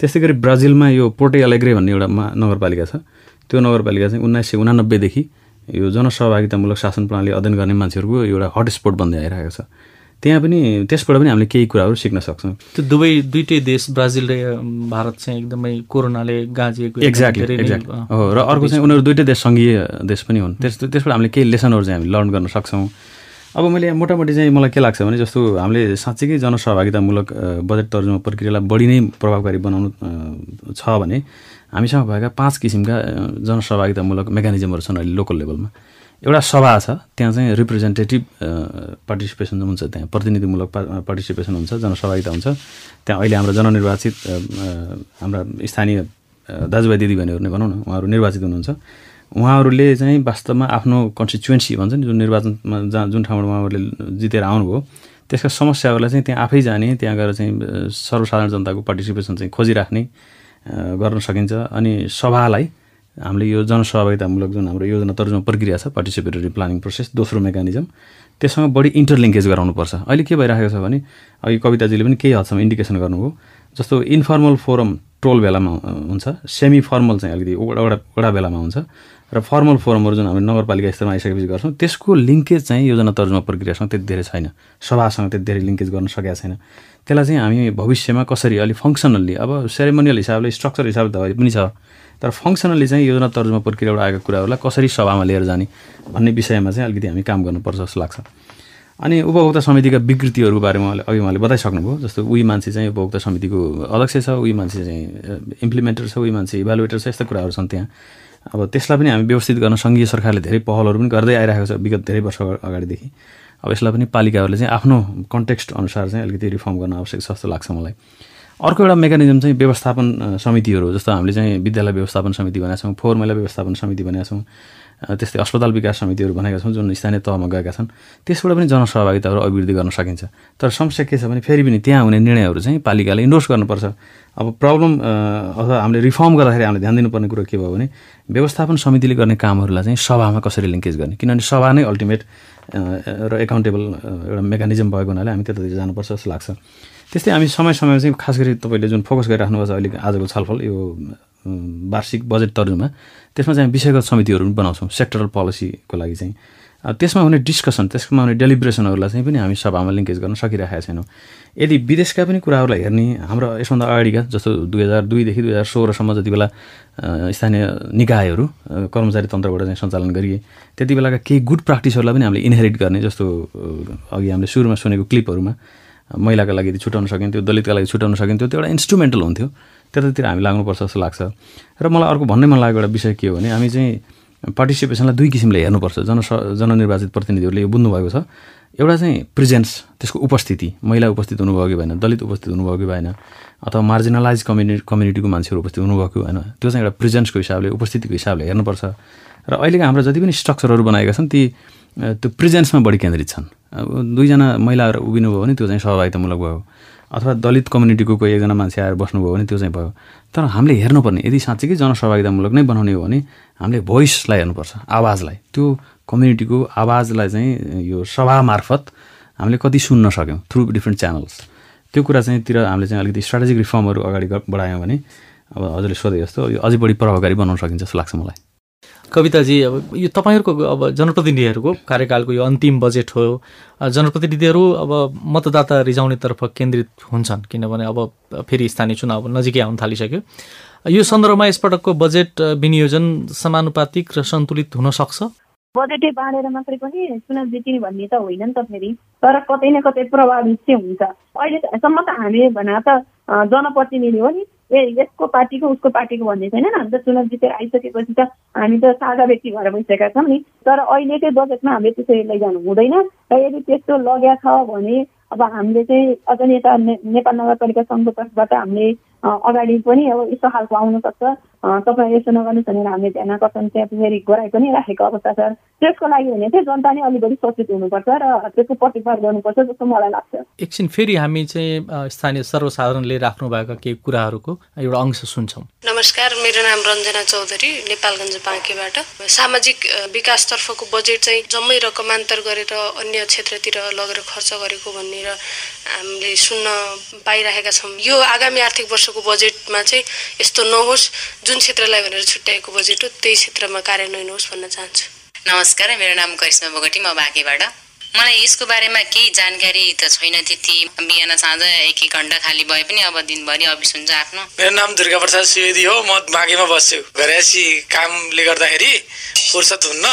त्यस्तै गरी ब्राजिलमा यो पोर्टे अलेग्रे भन्ने एउटा नगरपालिका छ। त्यो नगरपालिका चाहिँ उन्नाइस सय उनानब्बेदेखि यो जनसहभागितामूलक शासन प्रणाली अध्ययन गर्ने मान्छेहरूको एउटा हटस्पट बन्दै आइरहेको छ। त्यहाँ पनि त्यसबाट पनि हामीले केही कुराहरू सिक्न सक्छौँ। त्यो दुवै दुइटै देश ब्राजिल र भारत चाहिँ एकदमै कोरोनाले गाँजिएको एक्ज्याक्टली एक्ज्याक्ट हो र अर्को चाहिँ उनीहरू दुइटै देश सङ्घीय देश पनि हुन्। त्यस त्यसबाट हामीले केही लेसनहरू चाहिँ हामी लर्न गर्न सक्छौँ। अब मैले मोटामोटी चाहिँ मलाई के लाग्छ भने जस्तो हामीले साँच्चीकै जनसहभागितामूलक बजेट तर्जुमा प्रक्रियालाई बढी नै प्रभावकारी बनाउनु छ भने हामीसँग भएका पाँच किसिमका जनसहभागितामूलक मेकानिजमहरू छन् अहिले लोकल लेभलमा। एउटा सभा छ त्यहाँ चाहिँ रिप्रेजेन्टेटिभ पार्टिसिपेसन हुन्छ त्यहाँ प्रतिनिधिमूलक पार्टिसिपेसन हुन्छ जनसहभागिता हुन्छ। त्यहाँ अहिले हाम्रो जननिर्वाचित हाम्रा स्थानीय दाजुभाइ दिदीबहिनीहरू नै भनौँ न उहाँहरू निर्वाचित हुनुहुन्छ। उहाँहरूले चाहिँ वास्तवमा आफ्नो कन्स्टिचुएन्सी भन्छ नि जुन निर्वाचनमा जहाँ जुन ठाउँबाट उहाँहरूले जितेर आउनुभयो त्यसका समस्याहरूलाई चाहिँ त्यहाँ आफै जाने त्यहाँ गएर चाहिँ सर्वसाधारण जनताको पार्टिसिपेसन चाहिँ खोजिराख्ने गर्न सकिन्छ। अनि सभालाई हामीले यो जनसहभागितामूलक जुन हाम्रो योजना तर्जुमा प्रक्रिया छ पार्टिसिपेटरी प्लानिङ प्रोसेस दोस्रो मेकानिजम त्यससँग बढी इन्टरलिङ्केज गराउनुपर्छ। अहिले के भइरहेको छ भने अघि कविताजीले पनि केही हदसम्म इन्डिकेसन गर्नुभयो जस्तो इन्फर्मल फोरम टोल बेलामा हुन्छ सेमी फर्मल चाहिँ अलिकति वडा वडा बेलामा हुन्छ। र फर्मल फोरमहरू जुन हामीले नगरपालिका स्तरमा आइसकेपछि गर्छौँ त्यसको लिङ्केज चाहिँ योजना तर्जुमा प्रक्रियासँग त्यति धेरै छैन। सभासँग त्यति धेरै लिङ्केज गर्न सकेका छैन। त्यसलाई चाहिँ हामी भविष्यमा कसरी अलिक फङ्सनल्ली अब सेरेमोनियल हिसाबले स्ट्रक्चर हिसाबले त पनि छ तर फङ्सनल्ली चाहिँ योजना तर्जुमा प्रक्रियाबाट आएका कुराहरूलाई कसरी सभामा लिएर जाने भन्ने विषयमा चाहिँ अलिकति हामी काम गर्नुपर्छ जस्तो लाग्छ। अनि उपभोक्ता समितिका विकृतिहरूको बारेमा अघि उहाँले बताइसक्नुभयो जस्तो उही मान्छे चाहिँ उपभोक्ता समितिको अध्यक्ष छ उही मान्छे चाहिँ इम्प्लिमेन्टर छ उही मान्छे इभ्यालुएटर छ यस्ता कुराहरू छन् त्यहाँ। अब त्यसलाई पनि हामी व्यवस्थित गर्न सङ्घीय सरकारले धेरै पहलहरू पनि गर्दै आइरहेको छ विगत धेरै वर्ष अगाडिदेखि। अब यसलाई पनि पालिकाहरूले चाहिँ आफ्नो कन्टेक्स्ट अनुसार चाहिँ अलिकति रिफर्म गर्न आवश्यक छ जस्तो लाग्छ मलाई। अर्को एउटा मेकानिजम चाहिँ व्यवस्थापन समितिहरू जस्तो हामीले चाहिँ विद्यालय व्यवस्थापन समिति भनेका छौँ फोहोर मैला व्यवस्थापन समिति भनेका छौँ। त्यस्तै अस्पताल विकास समितिहरू भनेका छौँ जुन स्थानीय तहमा गएका छन् त्यसबाट पनि जनसहभागिताहरू अभिवृद्धि गर्न सकिन्छ। तर समस्या के छ भने फेरि पनि त्यहाँ हुने निर्णयहरू चाहिँ पालिकाले इन्डोर्स गर्नुपर्छ। अब प्रब्लम अथवा हामीले रिफर्म गर्दाखेरि हामीले ध्यान दिनुपर्ने कुरो के भयो भने व्यवस्थापन समितिले गर्ने कामहरूलाई चाहिँ सभामा कसरी लिङ्केज गर्ने? किनभने सभा नै अल्टिमेट र एकाउन्टेबल एउटा मेकानिजम भएको हुनाले हामी त्यतातिर जानुपर्छ जस्तो लाग्छ। त्यस्तै हामी समय समयमा चाहिँ खास गरी तपाईँले जुन फोकस गरिराख्नु भएको छ अहिले आजको छलफल यो वार्षिक बजेट तर्जुमा त्यसमा चाहिँ विषयगत समितिहरू पनि बनाउँछौँ सेक्टरल पोलिसीको लागि चाहिँ। त्यसमा हुने डिस्कसन त्यसमा हुने डेलिब्रेसनहरूलाई चाहिँ पनि हामी सभामा लिङ्केज गर्न सकिरहेका छैनौँ। यदि विदेशका पनि कुराहरूलाई हेर्ने हाम्रो यसभन्दा अगाडिका जस्तो दुई हजार दुईदेखि दुई हजार सोह्रसम्म जति बेला स्थानीय निकायहरू कर्मचारी तन्त्रबाट चाहिँ सञ्चालन गरिए त्यति बेलाका केही गुड प्र्याक्टिसहरूलाई पनि हामीले इनहेरिट गर्ने जस्तो अघि हामीले सुरुमा सुनेको क्लिपहरूमा महिलाका लागि छुट्याउन सकिन्थ्यो दलितका लागि छुट्याउन सकिन्थ्यो त्यो एउटा इन्स्ट्रुमेन्टल हुन्थ्यो। त्यतातिर हामी लाग्नुपर्छ जस्तो लाग्छ। र मलाई अर्को भन्नै मन लागेको एउटा विषय के हो भने हामी चाहिँ पार्टिसिपेसनलाई दुई किसिमले हेर्नुपर्छ। जन जननिर्वाचित प्रतिनिधिहरूले यो बुझ्नुभएको छ। एउटा चाहिँ प्रेजेन्स त्यसको उपस्थिति। महिला उपस्थित हुनुभयो कि भएन दलित उपस्थित हुनुभयो कि भएन अथवा मार्जिनलाइज कम्युनिटी कम्युनिटीको मान्छेहरू उपस्थित हुनुभयो कि भएन त्यो चाहिँ एउटा प्रेजेन्सको हिसाबले उपस्थितिको हिसाबले हेर्नुपर्छ। र अहिलेको हाम्रो जति पनि स्ट्रक्चरहरू बनाएका छन् ती त्यो प्रेजेन्समा बढी केन्द्रित छन्। दुईजना महिलाहरू उभिनुभयो भने त्यो चाहिँ सहभागितामूलक भयो। अथवा दलित कम्युनिटीको कोही एकजना मान्छे आएर बस्नुभयो भने त्यो चाहिँ भयो। तर हामीले हेर्नुपर्ने यदि साँच्चीकै जनसहभागितामूलक नै बनाउने हो भने हामीले भोइसलाई हेर्नुपर्छ आवाजलाई। त्यो कम्युनिटीको आवाजलाई चाहिँ यो सभा मार्फत हामीले कति सुन्न सक्यौँ थ्रु डिफ्रेन्ट च्यानल्स। त्यो कुरा चाहिँ तिर हामीले चाहिँ अलिकति स्ट्राटेजिक रिफर्महरू अगाडि बढायौँ भने अब हजुरले सोधे जस्तो यो अझै बढी प्रभावकारी बनाउन सकिन्छ जस्तो लाग्छ मलाई। कविताजी अब यो तपाईँहरूको अब जनप्रतिनिधिहरूको कार्यकालको यो अन्तिम बजेट हो। जनप्रतिनिधिहरू अब मतदाता रिजाउनेतर्फ केन्द्रित हुन्छन् किनभने अब फेरि स्थानीय चुनाव नजिकै आउन थालिसक्यो। यो सन्दर्भमा यसपटकको बजेट विनियोजन समानुपातिक र सन्तुलित हुन सक्छ? बजेटै बाँडेर मात्रै पनि चुनाव जितिने भन्ने त होइन नि त फेरि तर कतै न कतै प्रभावित चाहिँ हुन्छ। अहिलेसम्म त हामी भने त जनप्रतिनिधि हो नि। यसको पार्टीको उसको पार्टीको भन्ने छैन हामी त चुनाव जितेर आइसकेपछि त हामी त साझा व्यक्ति भएर बसिसकेका छौँ नि। तर अहिलेकै बजेटमा हामीले त्यसरी लैजानु हुँदैन। र यदि त्यस्तो लग्या छ भने अब हामीले चाहिँ अझ नेता नेपाल नगरपालिका सङ्घको तर्फबाट हामीले अगाडि पनि अब यस्तो खालको आउनसक्छ तपाईँ यसो नगर्नुहोस् भनेर हामीले ध्यान आकर्षण त्यहाँ फेरि गराइ पनि राखेको अवस्था छ। त्यसको लागि भने चाहिँ जनता नै अलिक बढी सचेत हुनुपर्छ र त्यसको प्रतिकार गर्नुपर्छ जस्तो मलाई लाग्छ। एकछिन फेरि हामी चाहिँ स्थानीय सर्वसाधारणले राख्नुभएका केही कुराहरूको एउटा अंश सुन्छौँ। नमस्कार मेरो नाम रञ्जना चौधरी नेपालगञ्ज बाँकेबाट सामाजिक विकासतर्फको बजेट चाहिँ जम्मै रकमान्तर गरेर अन्य क्षेत्रतिर लगेर खर्च गरेको भनेर हामीले सुन्न पाइरहेका छौँ। यो आगामी आर्थिक वर्षको बजेटमा चाहिँ यस्तो नहोस्। जुन क्षेत्रलाई भनेर छुट्याएको बजेट हो त्यही क्षेत्रमा कार्यान्वयन होस् भन्न चाहन्छु। नमस्कार मेरो नाम करिश्मा बोगटी म बाँकीबाट। मलाई यसको बारेमा केही जानकारी त छैन त्यति। बिहान साँझ एक एक घन्टा खाली भए पनि अब दिनभरि अफिस हुन्छ आफ्नो। मेरो नाम दुर्गा प्रसाद सुवेदी हो। म बाँकीमा बस्छु। घरेसी कामले गर्दाखेरि फुर्सद हुन्न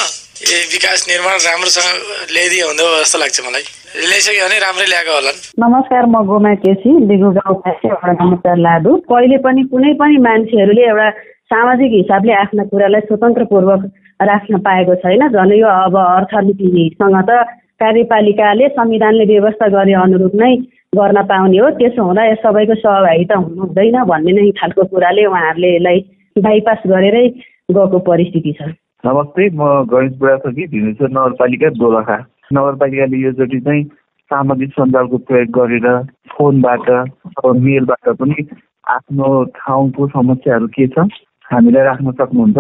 विकास निर्माण राम्रोसँग ल्याइदियो हुँदो जस्तो लाग्छ मलाई। ल्याइसक्यो भने राम्रै ल्याएको होला नमस्कार म गोमा केसी लिगु गाउँपासी नमस्कार लाडु। कहिले पनि कुनै पनि मान्छेहरूले एउटा सामाजिक हिसाबले आफ्ना कुरालाई स्वतन्त्रपूर्वक राख्न पाएको छैन। झन् यो अब अर्थनीतिसँग त कार्यपालिकाले संविधानले व्यवस्था गरे अनुरूप नै गर्न पाउने हो। त्यसो हुँदा यस सबैको सहभागिता हुनु हुँदैन भन्ने नै खालको कुराले उहाँहरूले यसलाई बाइपास गरेरै गएको परिस्थिति छ। नमस्ते म गणेश बुढाथोकी भिमेश्वर नगरपालिका दोलखा। नगरपालिकाले योचोटि चाहिँ सामाजिक सञ्जालको प्रयोग गरेर फोनबाट मेलबाट पनि आफ्नो ठाउँको समस्याहरू के छ? हामीलाई राख्न सक्नुहुन्छ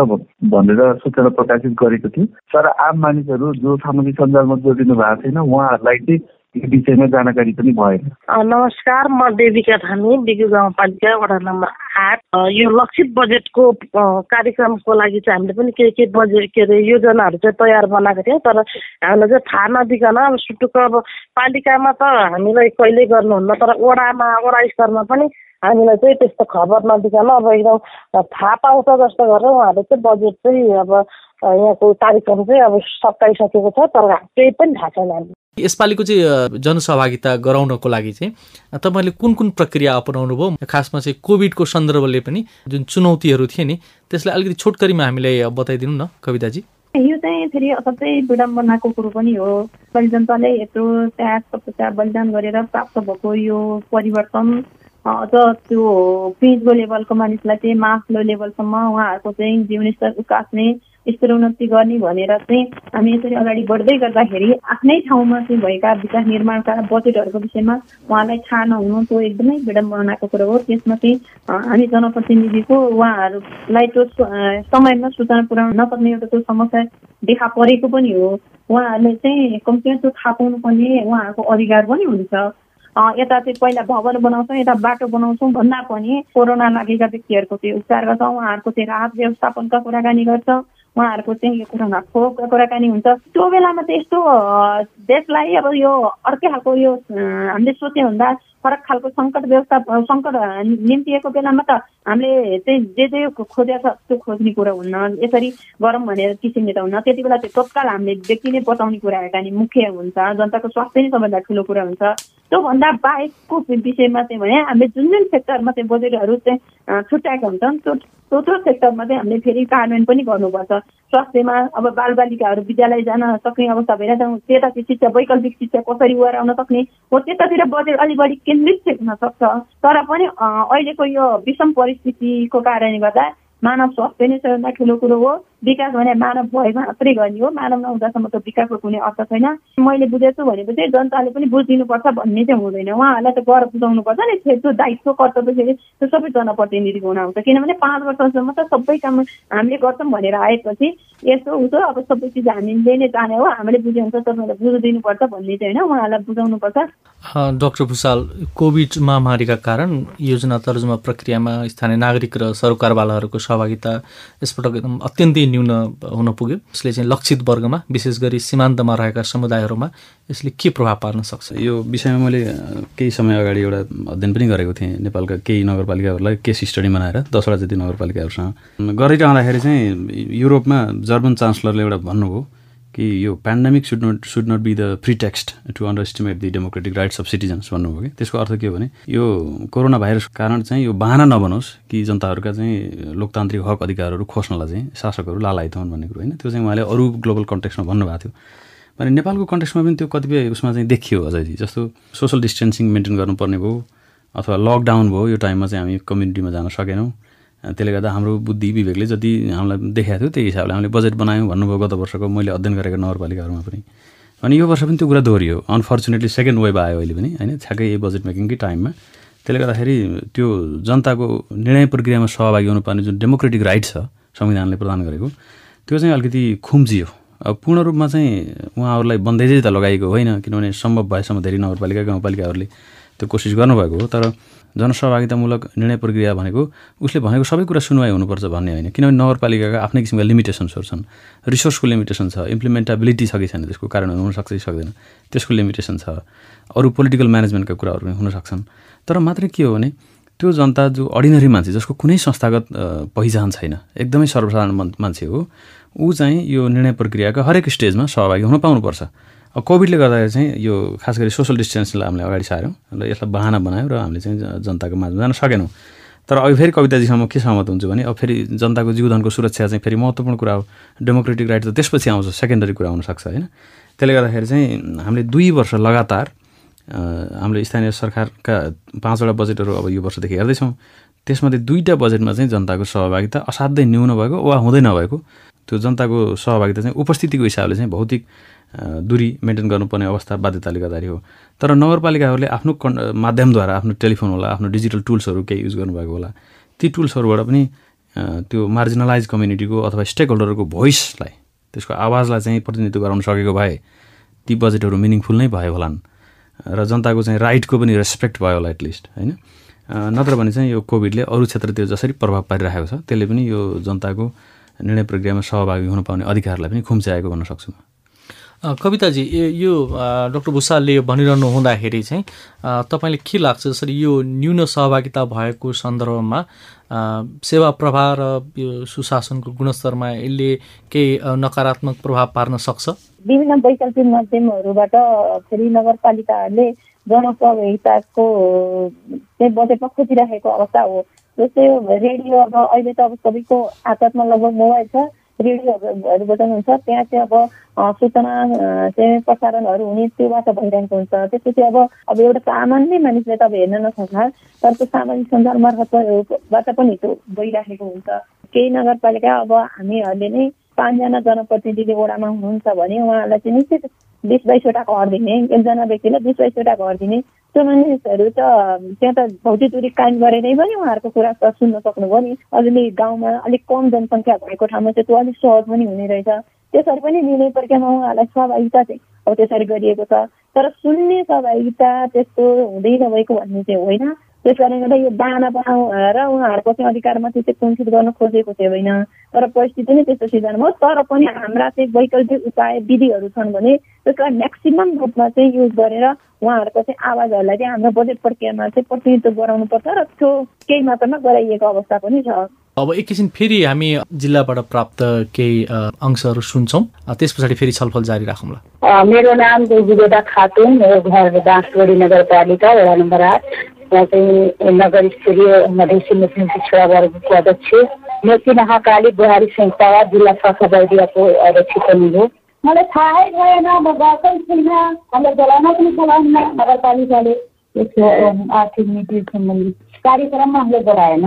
भनेर सूचना प्रकाशित गरेको थियो। तर आम मानिसहरू जो सामाजिक सञ्जालमा जोडिनु भएको छैन उहाँहरूलाई चाहिँ यो विषयमा जानकारी पनि भएन। नमस्कार म देविका थामी बिगु गाउँपालिका वडा नम्बर आठ। यो लक्षित बजेटको कार्यक्रमको लागि चाहिँ हामीले पनि के के बजेट के अरे योजनाहरू चाहिँ तयार बनाएको थियौँ। तर हामीलाई चाहिँ थाहा नदिकन अब सुटुक्क अब पालिकामा त हामीलाई कहिल्यै गर्नुहुन्न तर वडामा वडा स्तरमा पनि हामीलाई चाहिँ त्यस्तो खबर नदिकन अब एकदम थाहा पाउँछ जस्तो गरेर उहाँहरूले चाहिँ बजेट चाहिँ अब यहाँको कार्यक्रम चाहिँ अब सकाइसकेको छ तर केही पनि थाहा छैन हामी यसपालिको चाहिँ जनसहभागिता गराउनको लागि चाहिँ तपाईँले कुन कुन प्रक्रिया अपनाउनु भयो? खासमा चाहिँ कोभिडको सन्दर्भले पनि जुन चुनौतीहरू थिए नि त्यसलाई अलिकति छोटकरीमा हामीलाई बताइदिनु न कविताजी। यो चाहिँ फेरि असाध्यै विडम्बनाको कुरो पनि हो। जनताले यत्रो त्याग तपस्या बलिदान गरेर प्राप्त भएको यो परिवर्तन अझ त्यो पिजको लेभलको मानिसलाई चाहिँ माथिल्लो लेभलसम्म उहाँहरूको चाहिँ जीवनस्तर उकास्ने यस्तो उन्नति गर्ने भनेर चाहिँ हामी यसरी अगाडि बढ्दै गर्दाखेरि आफ्नै ठाउँमा चाहिँ भएका विकास निर्माणका बजेटहरूको विषयमा उहाँलाई थाहा नहुनु त्यो एकदमै विडम्बनाको कुरो हो। त्यसमा चाहिँ हामी जनप्रतिनिधिको उहाँहरूलाई त्यो समयमा सूचना पुर्याउन नसक्ने एउटा त्यो समस्या देखा परेको पनि हो। उहाँहरूले चाहिँ कम्तीमा त्यो थाहा पाउनु पर्ने उहाँहरूको अधिकार पनि हुन्छ। यता चाहिँ पहिला भवन बनाउँछौँ यता बाटो बनाउँछौँ भन्दा पनि कोरोना लागेका व्यक्तिहरूको चाहिँ उपचार गर्छौँ। उहाँहरूको चाहिँ राहत व्यवस्थापनका कुराकानी गर्छ। उहाँहरूको चाहिँ यो कुरामा खोपका कुराकानी हुन्छ। त्यो बेलामा चाहिँ यस्तो देशलाई अब यो अर्कै खालको यो हामीले सोच्यो भन्दा फरक खालको सङ्कट व्यवस्था सङ्कट निम्तिएको बेलामा त हामीले चाहिँ जे जे खोजेको छ त्यो खोज्ने कुरा हुन्न। यसरी गरौँ भनेर किसिमले त हुन्न। त्यति बेला चाहिँ तत्काल हामीले व्यक्ति नै बचाउने कुराहरूका नि मुख्य हुन्छ। जनताको स्वास्थ्य नै सबैभन्दा ठुलो कुरा हुन्छ। त्योभन्दा बाहेकको विषयमा चाहिँ भने हामीले जुन जुन सेक्टरमा चाहिँ बजेटहरू चाहिँ छुट्याएका हुन्छन् त्यो त्यो सेक्टरमा चाहिँ हामीले फेरि कार्यान्वयन पनि गर्नुपर्छ। स्वास्थ्यमा अब बालबालिकाहरू विद्यालय जान सक्ने अवस्था भइरहेछ त्यता चाहिँ शिक्षा वैकल्पिक शिक्षा कसरी गराउन सक्ने हो त्यतातिर बजेट अलिक बढी केन्द्रित हुन सक्छ। तर पनि अहिलेको यो विषम परिस्थितिको कारणले गर्दा मानव स्वास्थ्य नै सबैभन्दा ठुलो कुरो हो। विकास भने मानव भएको मात्रै गर्ने हो। मानव नहुँदासम्म त विकासको कुनै अर्थ छैन। मैले बुझेछु भनेपछि जनताले पनि बुझिदिनुपर्छ भन्ने चाहिँ हुँदैन। उहाँहरूलाई त गर बुझाउनुपर्छ नि। त्यो दायित्व कर्तव्य फेरि त्यो सबै जनप्रतिनिधिको हुन आउँछ। किनभने पाँच वर्षसम्म त सबै काम हामीले गर्छौँ भनेर आएपछि यस्तो हुन्छ अब सबै चिज हामीले नै जाने हो। हामीले बुझे हुन्छ तपाईँलाई बुझिदिनुपर्छ भन्ने चाहिँ होइन। उहाँहरूलाई बुझाउनुपर्छ। डाक्टर भूषाल कोभिड महामारीका कारण योजना तर्जुमा प्रक्रियामा स्थानीय नागरिक र सरकारवालाहरूको सहभागिता यसपटक एकदम अत्यन्तै न्यून हुन पुग्यो। यसले चाहिँ लक्षित वर्गमा विशेष गरी सीमान्तमा रहेका समुदायहरूमा यसले के प्रभाव पार्न सक्छ? यो विषयमा मैले केही समय अगाडि एउटा अध्ययन पनि गरेको थिएँ। नेपालका केही नगरपालिकाहरूलाई केस स्टडी बनाएर दसवटा जति नगरपालिकाहरूसँग। गरिरहँदाखेरि चाहिँ युरोपमा जर्मन चान्सलरले एउटा भन्नुभयो कि यो pandemic should not should not be the free text to underestimate the democratic rights of citizens भन्नुभयो कि? त्यसको अर्थ के हो भने यो कोरोना भाइरसको कारण चाहिँ यो बाहना नबनोस् कि जनताहरूका चाहिँ लोकतान्त्रिक हक अधिकारहरू खोज्नलाई चाहिँ शासकहरू लालायत हुन् भन्ने कुरो होइन। त्यो चाहिँ उहाँले अरू ग्लोबल कन्टेक्समा भन्नुभएको थियो। भने नेपालको कन्टेक्समा पनि त्यो कतिपय उसमा चाहिँ देखियो अझै जस्तो सोसल डिस्टेन्सिङ मेन्टेन गर्नुपर्ने भयो अथवा लकडाउन भयो यो टाइममा चाहिँ हामी कम्युनिटीमा जान सकेनौँ। त्यसले गर्दा हाम्रो बुद्धि विवेकले जति हामीलाई देखाएको थियो त्यही हिसाबले हामीले बजेट बनायौँ भन्नुभयो गत वर्षको मैले अध्ययन गरेको नगरपालिकाहरूमा पनि। अनि यो वर्ष पनि त्यो कुरा दोहोरियो अनफर्चुनेटली सेकेन्ड वेभ आयो अहिले पनि होइन? ठ्याक्कै यही बजेट मेकिङकै टाइममा त्यसले गर्दाखेरि त्यो जनताको निर्णय प्रक्रियामा सहभागी हुनुपर्ने जुन डेमोक्रेटिक राइट छ संविधानले प्रदान गरेको त्यो चाहिँ अलिकति खुम्जियो अब पूर्ण रूपमा चाहिँ उहाँहरूलाई बन्देजै त लगाइएको होइन किनभने सम्भव भएसम्म धेरै नगरपालिका गाउँपालिकाहरूले त्यो कोसिस गर्नुभएको हो। तर जनसहभागितामूलक निर्णय प्रक्रिया भनेको उसले भनेको सबै कुरा सुनवाई हुनुपर्छ भन्ने होइन। किनभने नगरपालिकाका आफ्नै किसिमका लिमिटेसन्सहरू छन्। रिसोर्सको लिमिटेसन छ इम्प्लिमेन्टेबिलिटी छ कि छैन त्यसको कारण हुनसक्छ कि सक्दैन। त्यसको लिमिटेसन छ। अरू पोलिटिकल म्यानेजमेन्टका कुराहरू पनि हुनसक्छन्। तर मात्रै के हो भने त्यो जनता जो अर्डिनरी मान्छे जसको कुनै संस्थागत पहिचान छैन एकदमै सर्वसाधारण मान्छे हो ऊ चाहिँ यो निर्णय प्रक्रियाका हरेक स्टेजमा सहभागी हुन पाउनुपर्छ। कोभिडले गर्दाखेरि चाहिँ यो खास गरी सोसल डिस्टेन्सलाई हामीले अगाडि सार्यौँ र यसलाई बहाना बनायौँ र हामीले चाहिँ जनताको माझमा जान सकेनौँ। तर अब फेरि कविताजीसँग के सहमत हुन्छु भने अब फेरि जनताको जीवधनको सुरक्षा चाहिँ फेरि महत्त्वपूर्ण कुरा हो। डेमोक्रेटिक राइट त त्यसपछि आउँछ सेकेन्डरी कुरा हुनसक्छ होइन? त्यसले गर्दाखेरि चाहिँ हामीले दुई वर्ष लगातार हामीले स्थानीय सरकारका पाँचवटा बजेटहरू अब यो वर्षदेखि हेर्दैछौँ। त्यसमध्ये दुईवटा बजेटमा चाहिँ जनताको सहभागिता असाध्यै न्यून भएको वा हुँदै नभएको त्यो जनताको सहभागिता चाहिँ उपस्थितिको हिसाबले चाहिँ भौतिक दूरी मेन्टेन गर्नुपर्ने अवस्था बाध्यताले गर्दाखेरि हो। तर नगरपालिकाहरूले आफ्नो माध्यमद्वारा आफ्नो टेलिफोन होला आफ्नो डिजिटल टुल्सहरू केही युज गर्नुभएको होला ती टुल्सहरूबाट पनि त्यो मार्जिनलाइज कम्युनिटीको अथवा स्टेक होल्डरको भोइसलाई त्यसको आवाजलाई चाहिँ प्रतिनिधित्व गराउन सकेको भए ती बजेटहरू मिनिङफुल नै भयो होलान्। र जनताको चाहिँ राइटको पनि रेस्पेक्ट भयो होला एटलिस्ट होइन? नत्र भने चाहिँ यो कोभिडले अरू क्षेत्रतिर जसरी प्रभाव पारिरहेको छ त्यसले पनि यो जनताको निर्णय प्रक्रियामा सहभागी हुन पाउने अधिकारलाई पनि खुम्च्याएको भन्न सक्छु म। कविताजी यो डक्टर भूषालले भनिरहनु हुँदाखेरि चाहिँ तपाईँले के लाग्छ? जसरी यो न्यून सहभागिता भएको सन्दर्भमा सेवा प्रवाह र यो सुशासनको गुणस्तरमा यसले केही नकारात्मक प्रभाव पार्न सक्छ? विभिन्न वैकल्पिक माध्यमहरूबाट फेरि नगरपालिकाहरूले जनसहभागिताको चाहिँ खोजिराखेको अवस्था हो। जस्तै रेडियो अब अहिले त अब सबैको हातमा लगभग मोबाइल छ रेडियोहरू बजाउनु हुन्छ त्यहाँ चाहिँ अब सूचना चाहिँ प्रसारणहरू हुने त्योबाट भइरहेको हुन्छ। त्यसपछि अब अब एउटा सामान्य मानिसले त अब हेर्न नसक्ला तर त्यो सामाजिक सञ्जाल मार्फतबाट पनि त्यो गइराखेको हुन्छ। केही नगरपालिका अब हामीहरूले नै पाँचजना जनप्रतिनिधि वडामा हुनुहुन्छ भने उहाँहरूलाई चाहिँ निश्चित बिस बाइसवटा घर दिने एकजना व्यक्तिलाई बिस बाइसवटा घर दिने। त्यो मानिसहरू त त्यहाँ त भौतिक दूरी कायम गरेरै पनि उहाँहरूको कुरा त सुन्न सक्नुभयो नि। अहिले गाउँमा अलिक कम जनसङ्ख्या भएको ठाउँमा चाहिँ त्यो अलिक सहज पनि हुने रहेछ। त्यसरी पनि निर्णय प्रक्रियामा उहाँहरूलाई सहभागिता चाहिँ अब त्यसरी गरिएको छ। तर सुन्ने सहभागिता त्यस्तो हुँदै नभएको भन्ने चाहिँ होइन। त्यस कारणले गर्दा यो दाना बनाएर उहाँहरूको चाहिँ अधिकारमाथि चाहिँ कुण्ठित गर्न खोजेको चाहिँ होइन। तर परिस्थिति नै त्यस्तो सिर्जना हो। तर पनि हाम्रा चाहिँ वैकल्पिक उपाय विधिहरू छन् भने त्यसलाई म्याक्सिमम् रूपमा चाहिँ युज गरेर उहाँहरूको चाहिँ आवाजहरूलाई चाहिँ हाम्रो बजेट प्रक्रियामा चाहिँ प्रतिनिधित्व गराउनुपर्छ र त्यो केही मात्रामा गराइएको अवस्था पनि छ। अब एकैछिन फेरि हामी जिल्लाबाट प्राप्त केही अंशहरू सुन्छौँ। त्यस पछाडि फेरि छलफल जारी राखौँला। मेरो नाम देवीगोटा खातुन मेरो घर दासगढी नगरपालिका वडा नम्बर आठ। म चाहिँ नगर स्तरीय मधेसी मुस्लिम पिछडा वर्गको अध्यक्ष मेची महाकाली बुहारी संस्था जिल्ला शाखा वैदियाको अध्यक्ष पनि हो। मलाई थाहै भएन म गएकै छुइनँ हामीलाई बोलाउन पनि बोलाउन नगरपालिकाले यसको आर्थिक नीति सम्बन्धी कार्यक्रममा हामीले बोलाएन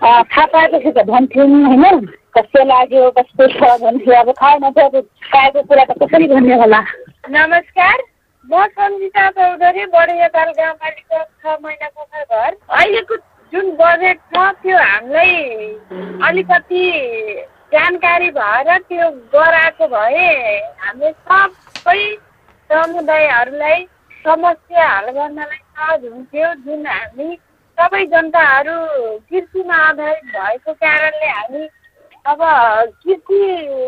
थाहा पाएपछि त भन्थ्यौँ होइन कस्तो लाग्यो कस्तो छ भन्थ्यो अब थाहा नथ्यो पाएको कुरा त कसरी भन्ने होला नमस्कार। म सन्जिता चौधरी बढियाताल गाउँपालिका छ महिनाको घर। अहिलेको जुन बजेट छ त्यो हामीलाई अलिकति जानकारी भएर त्यो गराएको भए हामीले सबै समुदायहरूलाई समस्या हल गर्नलाई सहज हुन्थ्यो जुन हामी सबै जनताहरू कृषिमा आधारित भएको कारणले हामी अब कृषि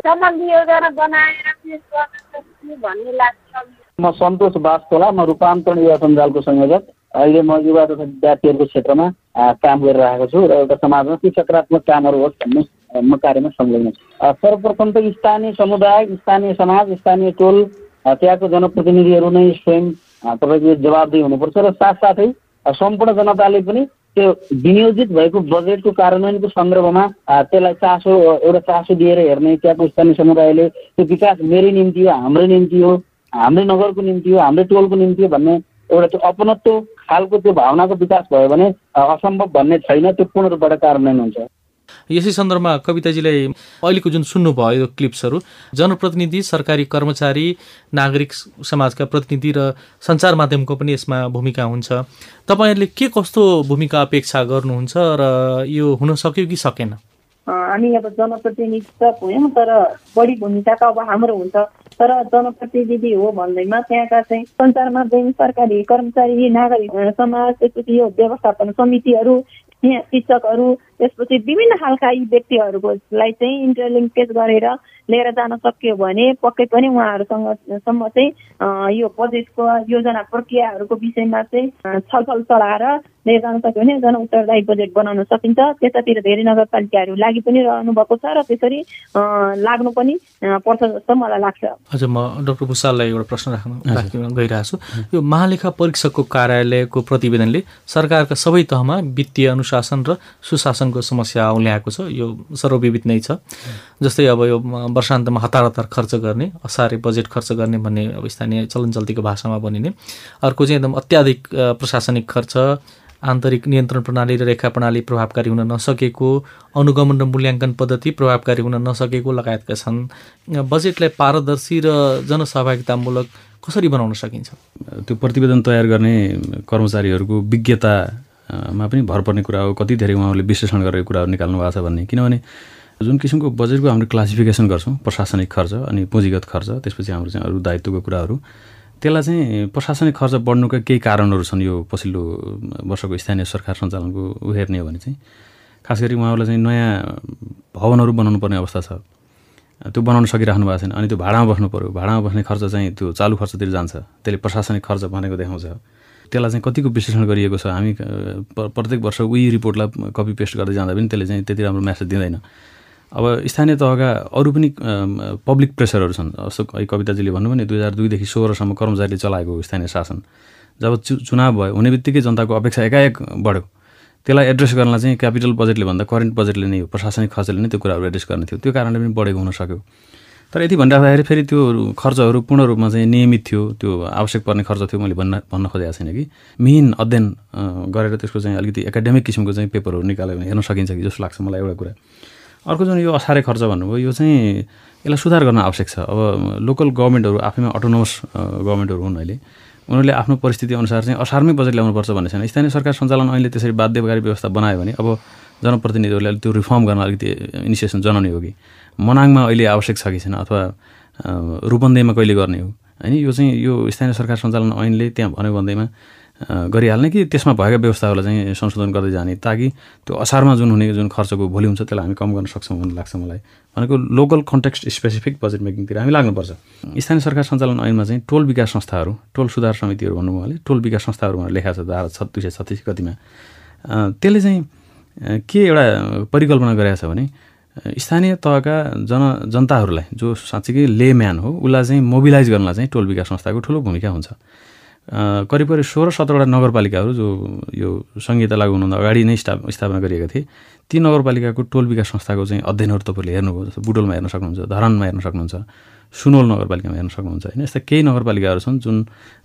सम्बन्धी योजना बनाएर पेस गर्न सक्छौँ भन्ने लाग्छ। म सन्तोष बास्तोला म रूपान्तरण युवा सञ्जालको संयोजक। अहिले म युवा तथा विद्यार्थीहरूको क्षेत्रमा काम गरिरहेको छु र एउटा समाजमा ती सकारात्मक कामहरू होस् भन्ने म कार्यमा संलग्न छु। सर्वप्रथम त स्थानीय समुदाय स्थानीय समाज स्थानीय टोल त्यहाँको जनप्रतिनिधिहरू नै स्वयं तपाईँको जवाबदेही हुनुपर्छ र साथसाथै सम्पूर्ण जनताले पनि त्यो विनियोजित भएको बजेटको कार्यान्वयनको सन्दर्भमा त्यसलाई चासो एउटा चासो दिएर हेर्ने त्यहाँको स्थानीय समुदायले त्यो विकास मेरै निम्ति हो हाम्रै निम्ति हो हाम्रै नगरको निम्ति हो हाम्रै टोलको निम्ति हो भन्ने एउटा त्यो अपनत्व खालको त्यो भावनाको विकास भयो भने असम्भव भन्ने छैन त्यो पूर्ण रूपबाट कार्यान्वयन हुन्छ। यसै सन्दर्भमा कविताजीलाई अहिलेको जुन सुन्नुभयो यो क्लिप्सहरू जनप्रतिनिधि सरकारी कर्मचारी नागरिक समाजका प्रतिनिधि र सञ्चार माध्यमको पनि यसमा भूमिका हुन्छ। तपाईँहरूले के कस्तो भूमिका अपेक्षा गर्नुहुन्छ र यो हुन सक्यो कि सकेन? हामी अब जनप्रतिनिधि त भयौँ तर बढी भूमिका त अब हाम्रो हुन्छ। तर जनप्रतिनिधि हो भन्दैमा त्यहाँका चाहिँ सञ्चार माध्यम सरकारी कर्मचारी नागरिक समाज त्यसपछि यो व्यवस्थापन समितिहरू शिक्षकहरू त्यसपछि विभिन्न खालका यी व्यक्तिहरूकोलाई चाहिँ इन्टरलिङ्केज गरेर लिएर जान सक्यो भने पक्कै पनि उहाँहरूसँग सम्म चाहिँ यो बजेटको योजना प्रक्रियाहरूको विषयमा चाहिँ छलफल चलाएर लिएर जान सक्यो भने जन उत्तरदायी बजेट बनाउन सकिन्छ। त्यतातिर धेरै नगरपालिकाहरू लागि पनि रहनु भएको छ र त्यसरी लाग्नु पनि पर्छ जस्तो मलाई लाग्छ। हजुर म डाक्टर भूषाललाई एउटा प्रश्न राख्न गइरहेको छु यो महालेखा परीक्षकको कार्यालयको प्रतिवेदनले सरकारका सबै तहमा वित्तीय अनुशासन र सुशासनको समस्या औल्याएको छ यो सर्वविविध नै छ। जस्तै अब यो वर्षान्तमा हतार हतार खर्च गर्ने असारे बजेट खर्च गर्ने भन्ने अब स्थानीय चलन चल्तीको भाषामा बनिने अर्को चाहिँ एकदम अत्याधिक प्रशासनिक खर्च आन्तरिक नियन्त्रण प्रणाली र रेखा प्रणाली प्रभावकारी हुन नसकेको अनुगमन र मूल्याङ्कन पद्धति प्रभावकारी हुन नसकेको लगायतका छन्। बजेटलाई पारदर्शी र जनसहभागितामूलक कसरी बनाउन सकिन्छ? त्यो प्रतिवेदन तयार गर्ने कर्मचारीहरूको विज्ञतामा पनि भर पर्ने कुरा हो कति धेरै उहाँहरूले विश्लेषण गरेको कुराहरू निकाल्नु भएको छ भन्ने। किनभने जुन किसिमको बजेटको हामीले क्लासिफिकेसन गर्छौँ प्रशासनिक खर्च अनि पुँजीगत खर्च त्यसपछि हाम्रो चाहिँ अरू दायित्वको कुराहरू त्यसलाई चाहिँ प्रशासनिक खर्च बढ्नुका केही कारणहरू छन् यो पछिल्लो वर्षको स्थानीय सरकार सञ्चालनको उ हेर्ने हो भने चाहिँ। खास गरी उहाँहरूलाई चाहिँ नयाँ भवनहरू बनाउनु पर्ने अवस्था छ। त्यो बनाउन सकिराख्नु भएको छैन। अनि त्यो भाडामा बस्नु पऱ्यो भाडामा बस्ने खर्च चाहिँ त्यो चालु खर्चतिर जान्छ। त्यसले प्रशासनिक खर्च भनेको देखाउँछ। त्यसलाई चाहिँ कतिको विश्लेषण गरिएको छ? हामी प्रत्येक वर्ष उही रिपोर्टलाई कपी पेस्ट गर्दै जाँदा पनि त्यसले चाहिँ त्यति राम्रो म्यासेज दिँदैन। अब स्थानीय तहका अरू पनि पब्लिक प्रेसरहरू छन्। जस्तो कविताजीले भन्नुभयो नि दुई हजार दुईदेखि सोह्रसम्म कर्मचारीले चलाएको स्थानीय शासन। जब चुनाव भयो हुने बित्तिकै जनताको अपेक्षा एकाएक बढ्यो। त्यसलाई एड्रेस गर्नलाई चाहिँ क्यापिटल बजेटले भन्दा करेन्ट बजेटले नै हो। प्रशासनिक खर्चले नै त्यो कुराहरू एड्रेस गर्ने थियो। त्यो कारणले पनि बढेको हुन सक्यो। तर यति भनिराख्दाखेरि फेरि त्यो खर्चहरू पूर्ण रूपमा चाहिँ नियमित थियो त्यो आवश्यक पर्ने खर्च थियो मैले भन्न भन्न खोजेको छैन कि। मिहिन अध्ययन गरेर त्यसको चाहिँ अलिकति एकाडेमिक किसिमको चाहिँ पेपरहरू निकाल्यो भने हेर्न सकिन्छ कि जस्तो लाग्छ मलाई एउटा कुरा। अर्को जुन यो असारे खर्च भन्नुभयो यो चाहिँ यसलाई सुधार गर्न आवश्यक छ। अब लोकल गभर्मेन्टहरू आफैमा अटोनोमस गभर्मेन्टहरू हुन् अहिले। उनीहरूले आफ्नो परिस्थिति अनुसार चाहिँ असारमै बजेट ल्याउनुपर्छ भन्ने छैन। स्थानीय सरकार सञ्चालन अहिले त्यसरी बाध्यकारी व्यवस्था बनायो भने अब जनप्रतिनिधिहरूले त्यो रिफर्म गर्न अलिकति इनिसिएसन जनाउने हो कि। मनाङमा अहिले आवश्यक छ कि छैन? अथवा रूपन्देहीमा कहिले गर्ने हो? होइन यो चाहिँ यो स्थानीय सरकार सञ्चालन ऐनले त्यहाँ भन्यो भन्दैमा गरिहाल्ने कि त्यसमा भएका व्यवस्थाहरूलाई चाहिँ संशोधन गर्दै जाने ताकि त्यो असारमा जुन हुने जुन खर्चको भोलि हुन्छ त्यसलाई हामी कम गर्न सक्छौँ भन्ने लाग्छ मलाई। भनेको लोकल कन्टेक्स्ट स्पेसिफिक बजेट मेकिङतिर हामी लाग्नुपर्छ। स्थानीय सरकार सञ्चालन ऐनमा चाहिँ टोल विकास संस्थाहरू टोल सुधार समितिहरू भन्नु उहाँले टोल विकास संस्थाहरू भनेर लेखाएको छ धारा छ दुई सय छत्तिस कतिमा त्यसले चाहिँ के एउटा परिकल्पना गरेको छ भने स्थानीय तहका जन जनताहरूलाई जो साँच्चीकै लेम्यान हो उसलाई चाहिँ मोबिलाइज गर्नलाई चाहिँ टोल विकास संस्थाको ठुलो भूमिका हुन्छ। करिब करिब सोह्र सत्रवटा नगरपालिकाहरू जो यो संहिता लागु हुनुभन्दा अगाडि नै स्था स्थापना गरिएका थिए ती नगरपालिकाको टोल विकास संस्थाको चाहिँ अध्ययनहरू तपाईँले हेर्नुभयो जस्तो बुटोलमा हेर्न सक्नुहुन्छ धरानमा हेर्न सक्नुहुन्छ सुनोल नगरपालिकामा हेर्न सक्नुहुन्छ होइन? यस्ता केही नगरपालिकाहरू छन् जुन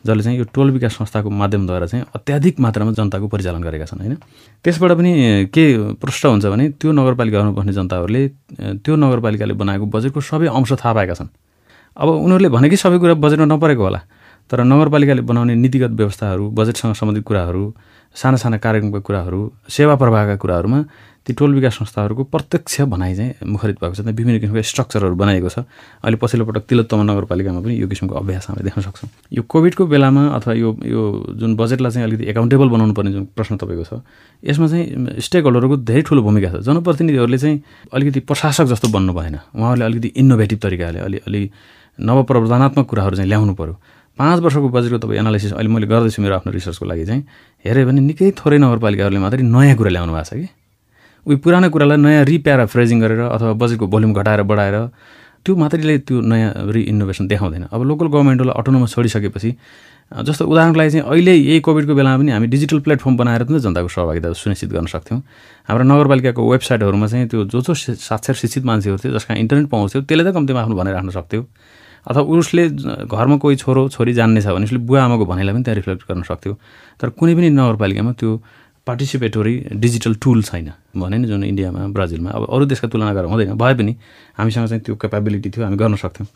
जसले चाहिँ यो टोल विकास संस्थाको माध्यमद्वारा चाहिँ अत्याधिक मात्रामा जनताको परिचालन गरेका छन् होइन? त्यसबाट पनि के प्रष्ट हुन्छ भने त्यो नगरपालिकाहरूमा बस्ने जनताहरूले त्यो नगरपालिकाले बनाएको बजेटको सबै अंश थाहा पाएका छन्। अब उनीहरूले भने कि सबै कुरा बजेटमा नपरेको होला। तर नगरपालिकाले बनाउने नीतिगत व्यवस्थाहरू बजेटसँग सम्बन्धित कुराहरू साना साना कार्यक्रमका कुराहरू सेवा प्रवाहका कुराहरूमा ती टोल विकास संस्थाहरूको प्रत्यक्ष भनाइ चाहिँ मुखरित भएको छ। विभिन्न किसिमको स्ट्रक्चरहरू बनाएको छ। अहिले पछिल्लो पटक तिलोत्तमा नगरपालिकामा पनि यो किसिमको अभ्यास हामीले देख्न सक्छौँ। यो कोभिडको बेलामा अथवा यो यो जुन बजेटलाई चाहिँ अलिकति एकाउन्टेबल बनाउनु पर्ने जुन प्रश्न तपाईँको छ यसमा चाहिँ स्टेक होल्डरको धेरै ठुलो भूमिका छ। जनप्रतिनिधिहरूले चाहिँ अलिकति प्रशासक जस्तो बन्नु भएन। उहाँहरूले अलिकति इनोभेटिभ तरिकाले अलि अलि नवप्रवर्धनात्मक कुराहरू चाहिँ ल्याउनु पऱ्यो पाँच वर्षको बजेटको तपाईँ एनालाइसिस अहिले मैले गर्दैछु मेरो आफ्नो रिसर्चको लागि चाहिँ। हेऱ्यो भने निकै थोरै नगरपालिकाहरूले मात्रै नयाँ कुरा ल्याउनु भएको छ कि? उयो पुरानो कुरालाई नयाँ रिप्यारा फ्रेजिङ गरेर अथवा बजेटको भोल्युम घटाएर बढाएर त्यो मात्रैले त्यो नयाँ रिइनोभेसन देखाउँदैन। अब लोकल गभर्मेन्टलाई अटोनोमस छोडिसकेपछि जस्तो उदाहरणको लागि चाहिँ अहिले यही कोभिडको बेलामा पनि हामी डिजिटल प्लेटफर्म बनाएर पनि जनताको सहभागिता सुनिश्चित गर्न सक्थ्यौँ। हाम्रो नगरपालिकाको वेबसाइटहरूमा चाहिँ त्यो जो जो साक्षर शिक्षित मान्छेहरू थियो जसका इन्टरनेट पाउँथ्यो त्यसले त कम्तीमा आफ्नो भनाइ राख्न सक्थ्यो। अथवा उसले घरमा कोही छोरो छोरी जान्ने छ भने उसले बुवा आमाको भनाइलाई पनि त्यहाँ रिफ्लेक्ट गर्न सक्थ्यो। तर कुनै पनि नगरपालिकामा त्यो पार्टिसिपेटोरी डिजिटल टुल छैन। भने नि जुन इन्डियामा ब्राजिलमा अब अरू देशका तुलना गरेर हुँदैन। भए पनि हामीसँग चाहिँ त्यो क्यापेबिलिटी थियो हामी गर्न सक्थ्यौँ।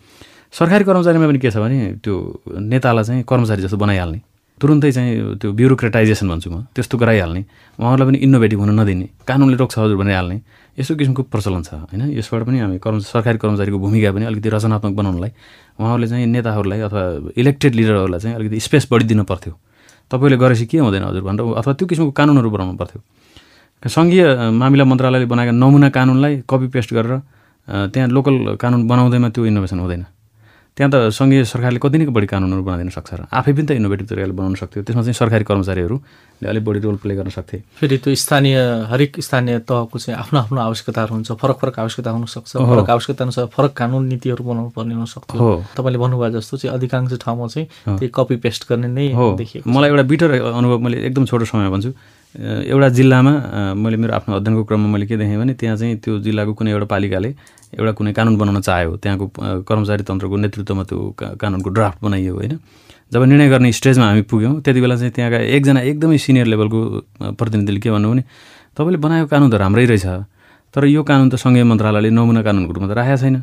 सरकारी कर्मचारीमा पनि के छ भने त्यो नेतालाई चाहिँ कर्मचारी जस्तो बनाइहाल्ने। तुरुन्तै चाहिँ त्यो ब्युरोक्रेटाइजेसन भन्छु म त्यस्तो गराइहाल्ने। उहाँहरूलाई पनि इनोभेटिभ हुन नदिने। कानुनले रोक्छ हजुर बनाइहाल्ने यस्तो किसिमको प्रचलन छ होइन? यसबाट पनि हामी कर्म सरकारी कर्मचारीको भूमिका पनि अलिकति रचनात्मक बनाउनलाई उहाँहरूले चाहिँ नेताहरूलाई अथवा इलेक्टेड लिडरहरूलाई चाहिँ अलिकति स्पेस बढिदिनु पर्थ्यो। तपाईँले गरेपछि के हुँदैन हजुर भनेर अथवा त्यो किसिमको कानुनहरू बनाउनु पर्थ्यो। सङ्घीय मामिला मन्त्रालयले बनाएका नमुना कानुनलाई कपी पेस्ट गरेर त्यहाँ लोकल कानुन बनाउँदैमा त्यो इनोभेसन हुँदैन। त्यहाँ त सङ्घीय सरकारले कति नै बढी कानुनहरू बनाइदिन सक्छ र आफै पनि त इनोभेटिभ तरिकाले बनाउन सक्थ्यो। त्यसमा चाहिँ सरकारी कर्मचारीहरूले अलिक बढी रोल प्ले गर्न सक्थे। फेरि त्यो स्थानीय हरेक स्थानीय तहको चाहिँ आफ्नो आफ्नो आवश्यकताहरू हुन्छ फरक फरक आवश्यकता हुनसक्छ फरक आवश्यकता अनुसार फरक कानुन नीतिहरू बनाउनु पर्ने हुनसक्छ हो तपाईँले भन्नुभयो जस्तो चाहिँ अधिकांश ठाउँमा चाहिँ त्यही कपी पेस्ट गर्ने नै हो। मलाई एउटा बिटर अनुभव मैले एकदम छोटो समयमा भन्छु। एउटा जिल्लामा मैले मेरो आफ्नो अध्ययनको क्रममा मैले के देखेँ भने त्यहाँ चाहिँ त्यो जिल्लाको कुनै एउटा पालिकाले एउटा कुनै कानुन बनाउन चाह्यो। त्यहाँको कर्मचारी तन्त्रको नेतृत्वमा त्यो कानुनको ड्राफ्ट बनाइयो होइन। जब निर्णय गर्ने स्टेजमा हामी पुग्यौँ त्यति बेला चाहिँ त्यहाँका एकजना एकदमै सिनियर लेभलको प्रतिनिधिले के भन्नु भने तपाईँले बनाएको कानुन त राम्रै रहेछ। तर यो कानुन त सङ्घीय मन्त्रालयले नमुना कानुनको रूपमा त राखेको छैन।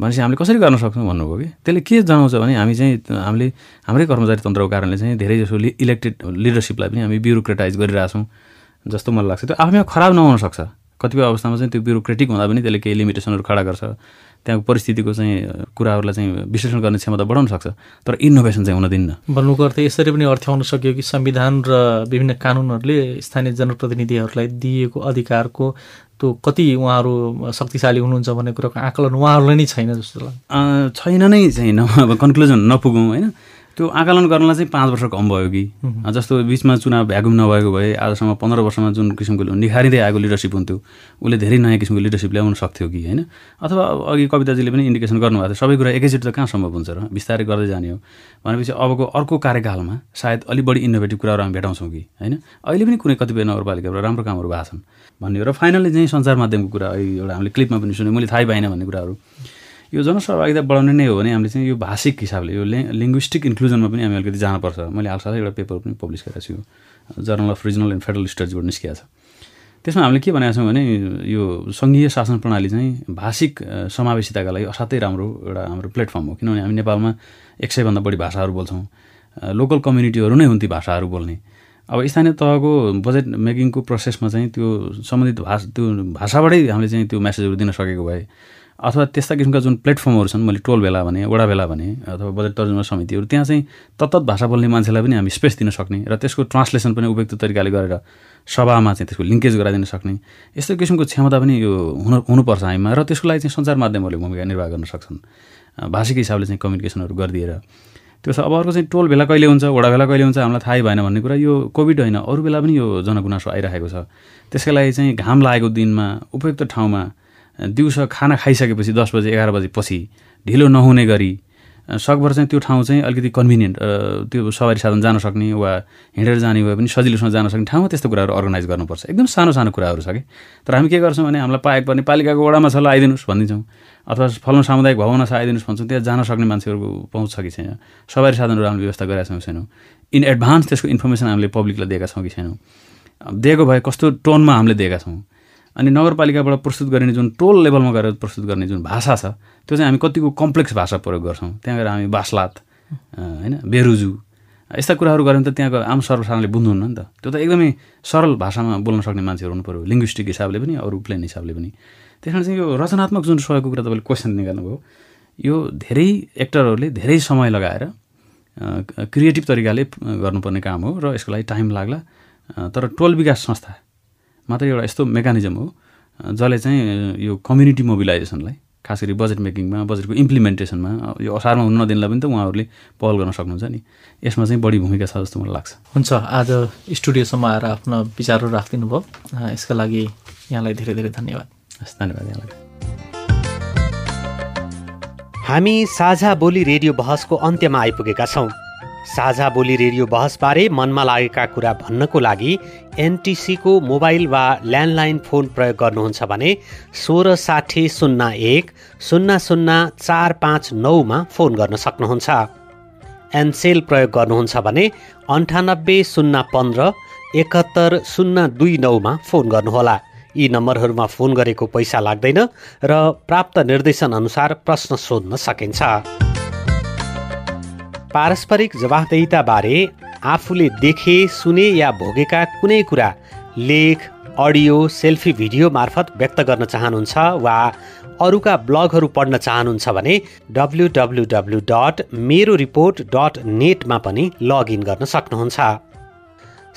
भनेपछि हामीले कसरी गर्न सक्छौँ भन्नुभयो कि? त्यसले के जनाउँछ भने हामी चाहिँ हामीले हाम्रै कर्मचारी तन्त्रको कारणले चाहिँ धेरै जसो इलेक्टेड लिडरसिपलाई पनि हामी ब्युरोक्रेटाइज गरिरहेछौँ जस्तो मलाई लाग्छ। त्यो आफैमा खराब नहुन सक्छ। कतिपय अवस्थामा चाहिँ त्यो ब्युरोक्रेटिक हुँदा पनि त्यसले केही लिमिटेसनहरू खडा गर्छ। त्यहाँको परिस्थितिको चाहिँ कुराहरूलाई चाहिँ विश्लेषण गर्ने क्षमता बढाउन सक्छ। तर इनोभेसन चाहिँ हुन दिन्न। भन्नुको अर्थ यसरी पनि अर्थ्याउन सक्यो कि संविधान र विभिन्न कानुनहरूले स्थानीय जनप्रतिनिधिहरूलाई दिएको अधिकारको त्यो कति उहाँहरू शक्तिशाली हुनुहुन्छ भन्ने कुराको आकलन उहाँहरूलाई नै छैन जस्तो लाग्छ। छैन नै छैन। अब कन्क्लुजन नपुगौँ होइन? त्यो आकलन गर्नलाई चाहिँ पाँच वर्ष कम भयो कि? जस्तो बिचमा चुनाव भ्याकुम नभएको भए आजसम्म पन्ध्र वर्षमा जुन किसिमको निखारिँदै आएको लिडरसिप हुन्थ्यो उसले धेरै नयाँ किसिमको लिडरसिप ल्याउन सक्थ्यो कि होइन? अथवा अघि कविताजीले पनि इन्डिकेसन गर्नुभएको थियो सबै कुरा एकैचोटि त कहाँ सम्भव हुन्छ र? बिस्तारै गर्दै जाने हो। भनेपछि अबको अर्को कार्यकालमा सायद अलिक बढी इनोभेटिभ कुराहरू हामी भेटाउँछौँ कि होइन? अहिले पनि कुनै कतिपय नगरपालिकाबाट राम्रो कामहरू भएको छन् भन्ने र फाइनली चाहिँ सञ्चार माध्यमको कुरा एउटा हामीले क्लिपमा पनि सुन्यौँ मैले थाहै पाइनँ भन्ने कुराहरू। यो जनसहभागिता बढाउने नै हो भने हामीले चाहिँ यो भाषिक हिसाबले यो लिङ्ग्विस्टिक इन्क्लुजनमा पनि हामी अलिकति जानुपर्छ। मैले हालसालै एउटा पेपर पनि पब्लिस गरेको छु journal of regional and federal स्टडिजबाट निस्किएको छ। त्यसमा हामीले के भनेका छौँ भने यो सङ्घीय शासन प्रणाली चाहिँ भाषिक समावेशिताका लागि असाध्यै राम्रो एउटा हाम्रो प्लेटफर्म हो। किनभने हामी नेपालमा एक सयभन्दा बढी भाषाहरू बोल्छौँ। लोकल कम्युनिटीहरू नै हुन् ती भाषाहरू बोल्ने। अब स्थानीय तहको बजेट मेकिङको प्रोसेसमा चाहिँ त्यो सम्बन्धित भाषा त्यो भाषाबाटै हामीले चाहिँ त्यो मेसेजहरू दिन सकेको भए अथवा त्यस्ता किसिमका जुन प्लेटफर्महरू छन् मैले टोल भेला भने वडा भेला भने अथवा बजेट तर्जुमा समितिहरू त्यहाँ चाहिँ तत्त भाषा बोल्ने मान्छेलाई पनि हामी स्पेस दिन सक्ने र त्यसको ट्रान्सलेसन पनि उपयुक्त तरिकाले गरेर सभामा चाहिँ त्यसको लिङ्केज गराइदिन सक्ने। यस्तो किसिमको क्षमता पनि यो हुनु हुनुपर्छ हामीमा र त्यसको लागि चाहिँ सञ्चार माध्यमहरूले भूमिका निर्वाह गर्न सक्छन्। भाषिक हिसाबले चाहिँ कम्युनिकेसनहरू गरिदिएर। त्यो अब अर्को चाहिँ टोल भेला कहिले हुन्छ वडा भेला कहिले हुन्छ हामीलाई थाहै भएन भन्ने कुरा यो कोभिड होइन अरू बेला पनि यो जनगुनासो आइरहेको छ। त्यसकै लागि चाहिँ घाम लागेको दिनमा उपयुक्त ठाउँमा दिउँसो खाना खाइसकेपछि दस बजे एघार बजेपछि ढिलो नहुने गरी सकभर चाहिँ त्यो ठाउँ चाहिँ अलिकति कन्भिनियन्ट त्यो सवारी साधन जान सक्ने वा हिँडेर जाने भए पनि सजिलोसँग जान सक्ने ठाउँमा त्यस्तो कुराहरू अर्गनाइज गर्नुपर्छ। एकदम सानो सानो कुराहरू छ कि? तर हामी के गर्छौँ भने हामीलाई पाएको पर्ने पालिकाको वडामा छ ल आइदिनुहोस् भनिदिन्छौँ। अथवा फलाउनु सामुदायिक भवनमा छ आइदिनुहोस् भन्छौँ त्यहाँ जान सक्ने मान्छेहरूको पहुँच कि छैन? सवारी साधनहरू हामीले व्यवस्था गरेका छौँ छैनौँ? इन एडभान्स त्यसको इन्फर्मेसन हामीले पब्लिकलाई दिएका छौँ कि छैनौँ? दिएको भए कस्तो टोनमा हामीले दिएका छौँ? अनि नगरपालिकाबाट प्रस्तुत गरिने जुन टोल लेभलमा गएर प्रस्तुत गर्ने जुन भाषा छ त्यो चाहिँ हामी कतिको कम्प्लेक्स भाषा प्रयोग गर्छौँ। त्यहाँ गएर हामी बासलात होइन बेरुजु यस्ता कुराहरू गऱ्यो भने त त्यहाँको आम सर्वसाधारणले बुझ्नुहुन्न नि त। त्यो त एकदमै सरल भाषामा बोल्न सक्ने मान्छेहरू हुनु पऱ्यो लिङ्ग्विस्टिक हिसाबले पनि अरू प्लेन हिसाबले पनि। त्यस कारण चाहिँ यो रचनात्मक जुन सहयोगको कुरा तपाईँले क्वेसन निकाल्नुभयो यो धेरै एक्टरहरूले धेरै समय लगाएर क्रिएटिभ तरिकाले गर्नुपर्ने काम हो र यसको लागि टाइम लाग्ला। तर टोल विकास संस्था मात्र एउटा यस्तो मेकानिजम हो जसले चाहिँ यो कम्युनिटी मोबिलाइजेसनलाई खास गरी बजेट मेकिङमा बजेटको इम्प्लिमेन्टेसनमा यो असारमा हुन नदिनलाई पनि त उहाँहरूले पहल गर्न सक्नुहुन्छ नि। यसमा चाहिँ बढी भूमिका छ जस्तो मलाई लाग्छ। हुन्छ आज स्टुडियोसम्म आएर आफ्नो विचारहरू राखिदिनु भयो। यसका लागि यहाँलाई धेरै धेरै धन्यवाद। हस् धन्यवाद यहाँलाई। हामी साझा बोली रेडियो बहसको अन्त्यमा आइपुगेका छौँ। साझा बोली रेडियो बहसबारे मनमा लागेका कुरा भन्नको लागि एनटिसीको मोबाइल वा ल्यान्डलाइन फोन प्रयोग गर्नुहुन्छ भने सोह्र साठी शून्य एक शून्य शून्य चार पाँच नौमा फोन गर्न सक्नुहुन्छ। एनसेल प्रयोग गर्नुहुन्छ भने अन्ठानब्बे शून्य पन्ध्र एकहत्तर शून्य दुई नौमा फोन गर्नुहोला। यी नम्बरहरूमा फोन गरेको पैसा लाग्दैन र प्राप्त निर्देशन अनुसार प्रश्न सोध्न सकिन्छ। पारस्परिक जवाफदेहिताबारे आफूले देखे सुने या भोगेका कुनै कुरा लेख अडियो सेल्फी भिडियो मार्फत व्यक्त गर्न चाहनुहुन्छ वा अरूका ब्लगहरू पढ्न चाहनुहुन्छ भने W W W dot Mero report dot नेटमा पनि लगइन गर्न सक्नुहुन्छ।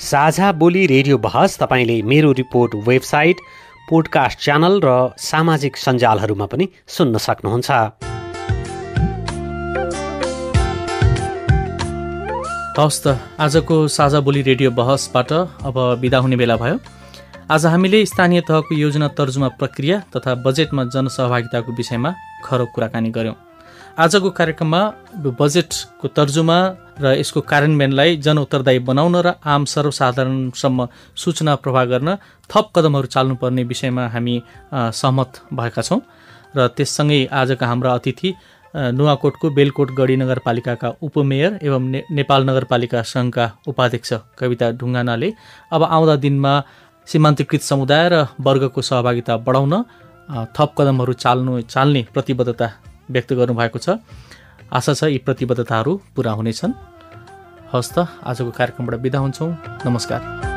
साझा बोली रेडियो बहस तपाईँले मेरो रिपोर्ट वेबसाइट पोडकास्ट च्यानल र सामाजिक सञ्जालहरूमा पनि सुन्न सक्नुहुन्छ। हवस् त आजको साझा बोली रेडियो बहसबाट अब बिदा हुने बेला भयो। आज हामीले स्थानीय तहको योजना तर्जुमा प्रक्रिया तथा बजेटमा जनसहभागिताको विषयमा खरो कुराकानी गऱ्यौँ आजको कार्यक्रममा बजेटको तर्जुमा र यसको कार्यान्वयनलाई जनउत्तरदायी बनाउन र आम सर्वसाधारणसम्म सूचना प्रवाह गर्न थप कदमहरू चाल्नुपर्ने विषयमा हामी सहमत भएका छौँ। र त्यससँगै आजका हाम्रा अतिथि नुवाकोटको बेलकोट गढी नगरपालिकाका उपमेयर एवं ने, नेपाल नगरपालिका सङ्घका उपाध्यक्ष कविता ढुङ्गानाले अब आउँदा दिनमा सीमान्तकृत समुदाय र वर्गको सहभागिता बढाउन थप कदमहरू चाल्नु चाल्ने प्रतिबद्धता व्यक्त गर्नुभएको छ। आशा छ यी प्रतिबद्धताहरू पुरा हुनेछन्। हवस् त आजको कार्यक्रमबाट बिदा हुन्छौँ। नमस्कार।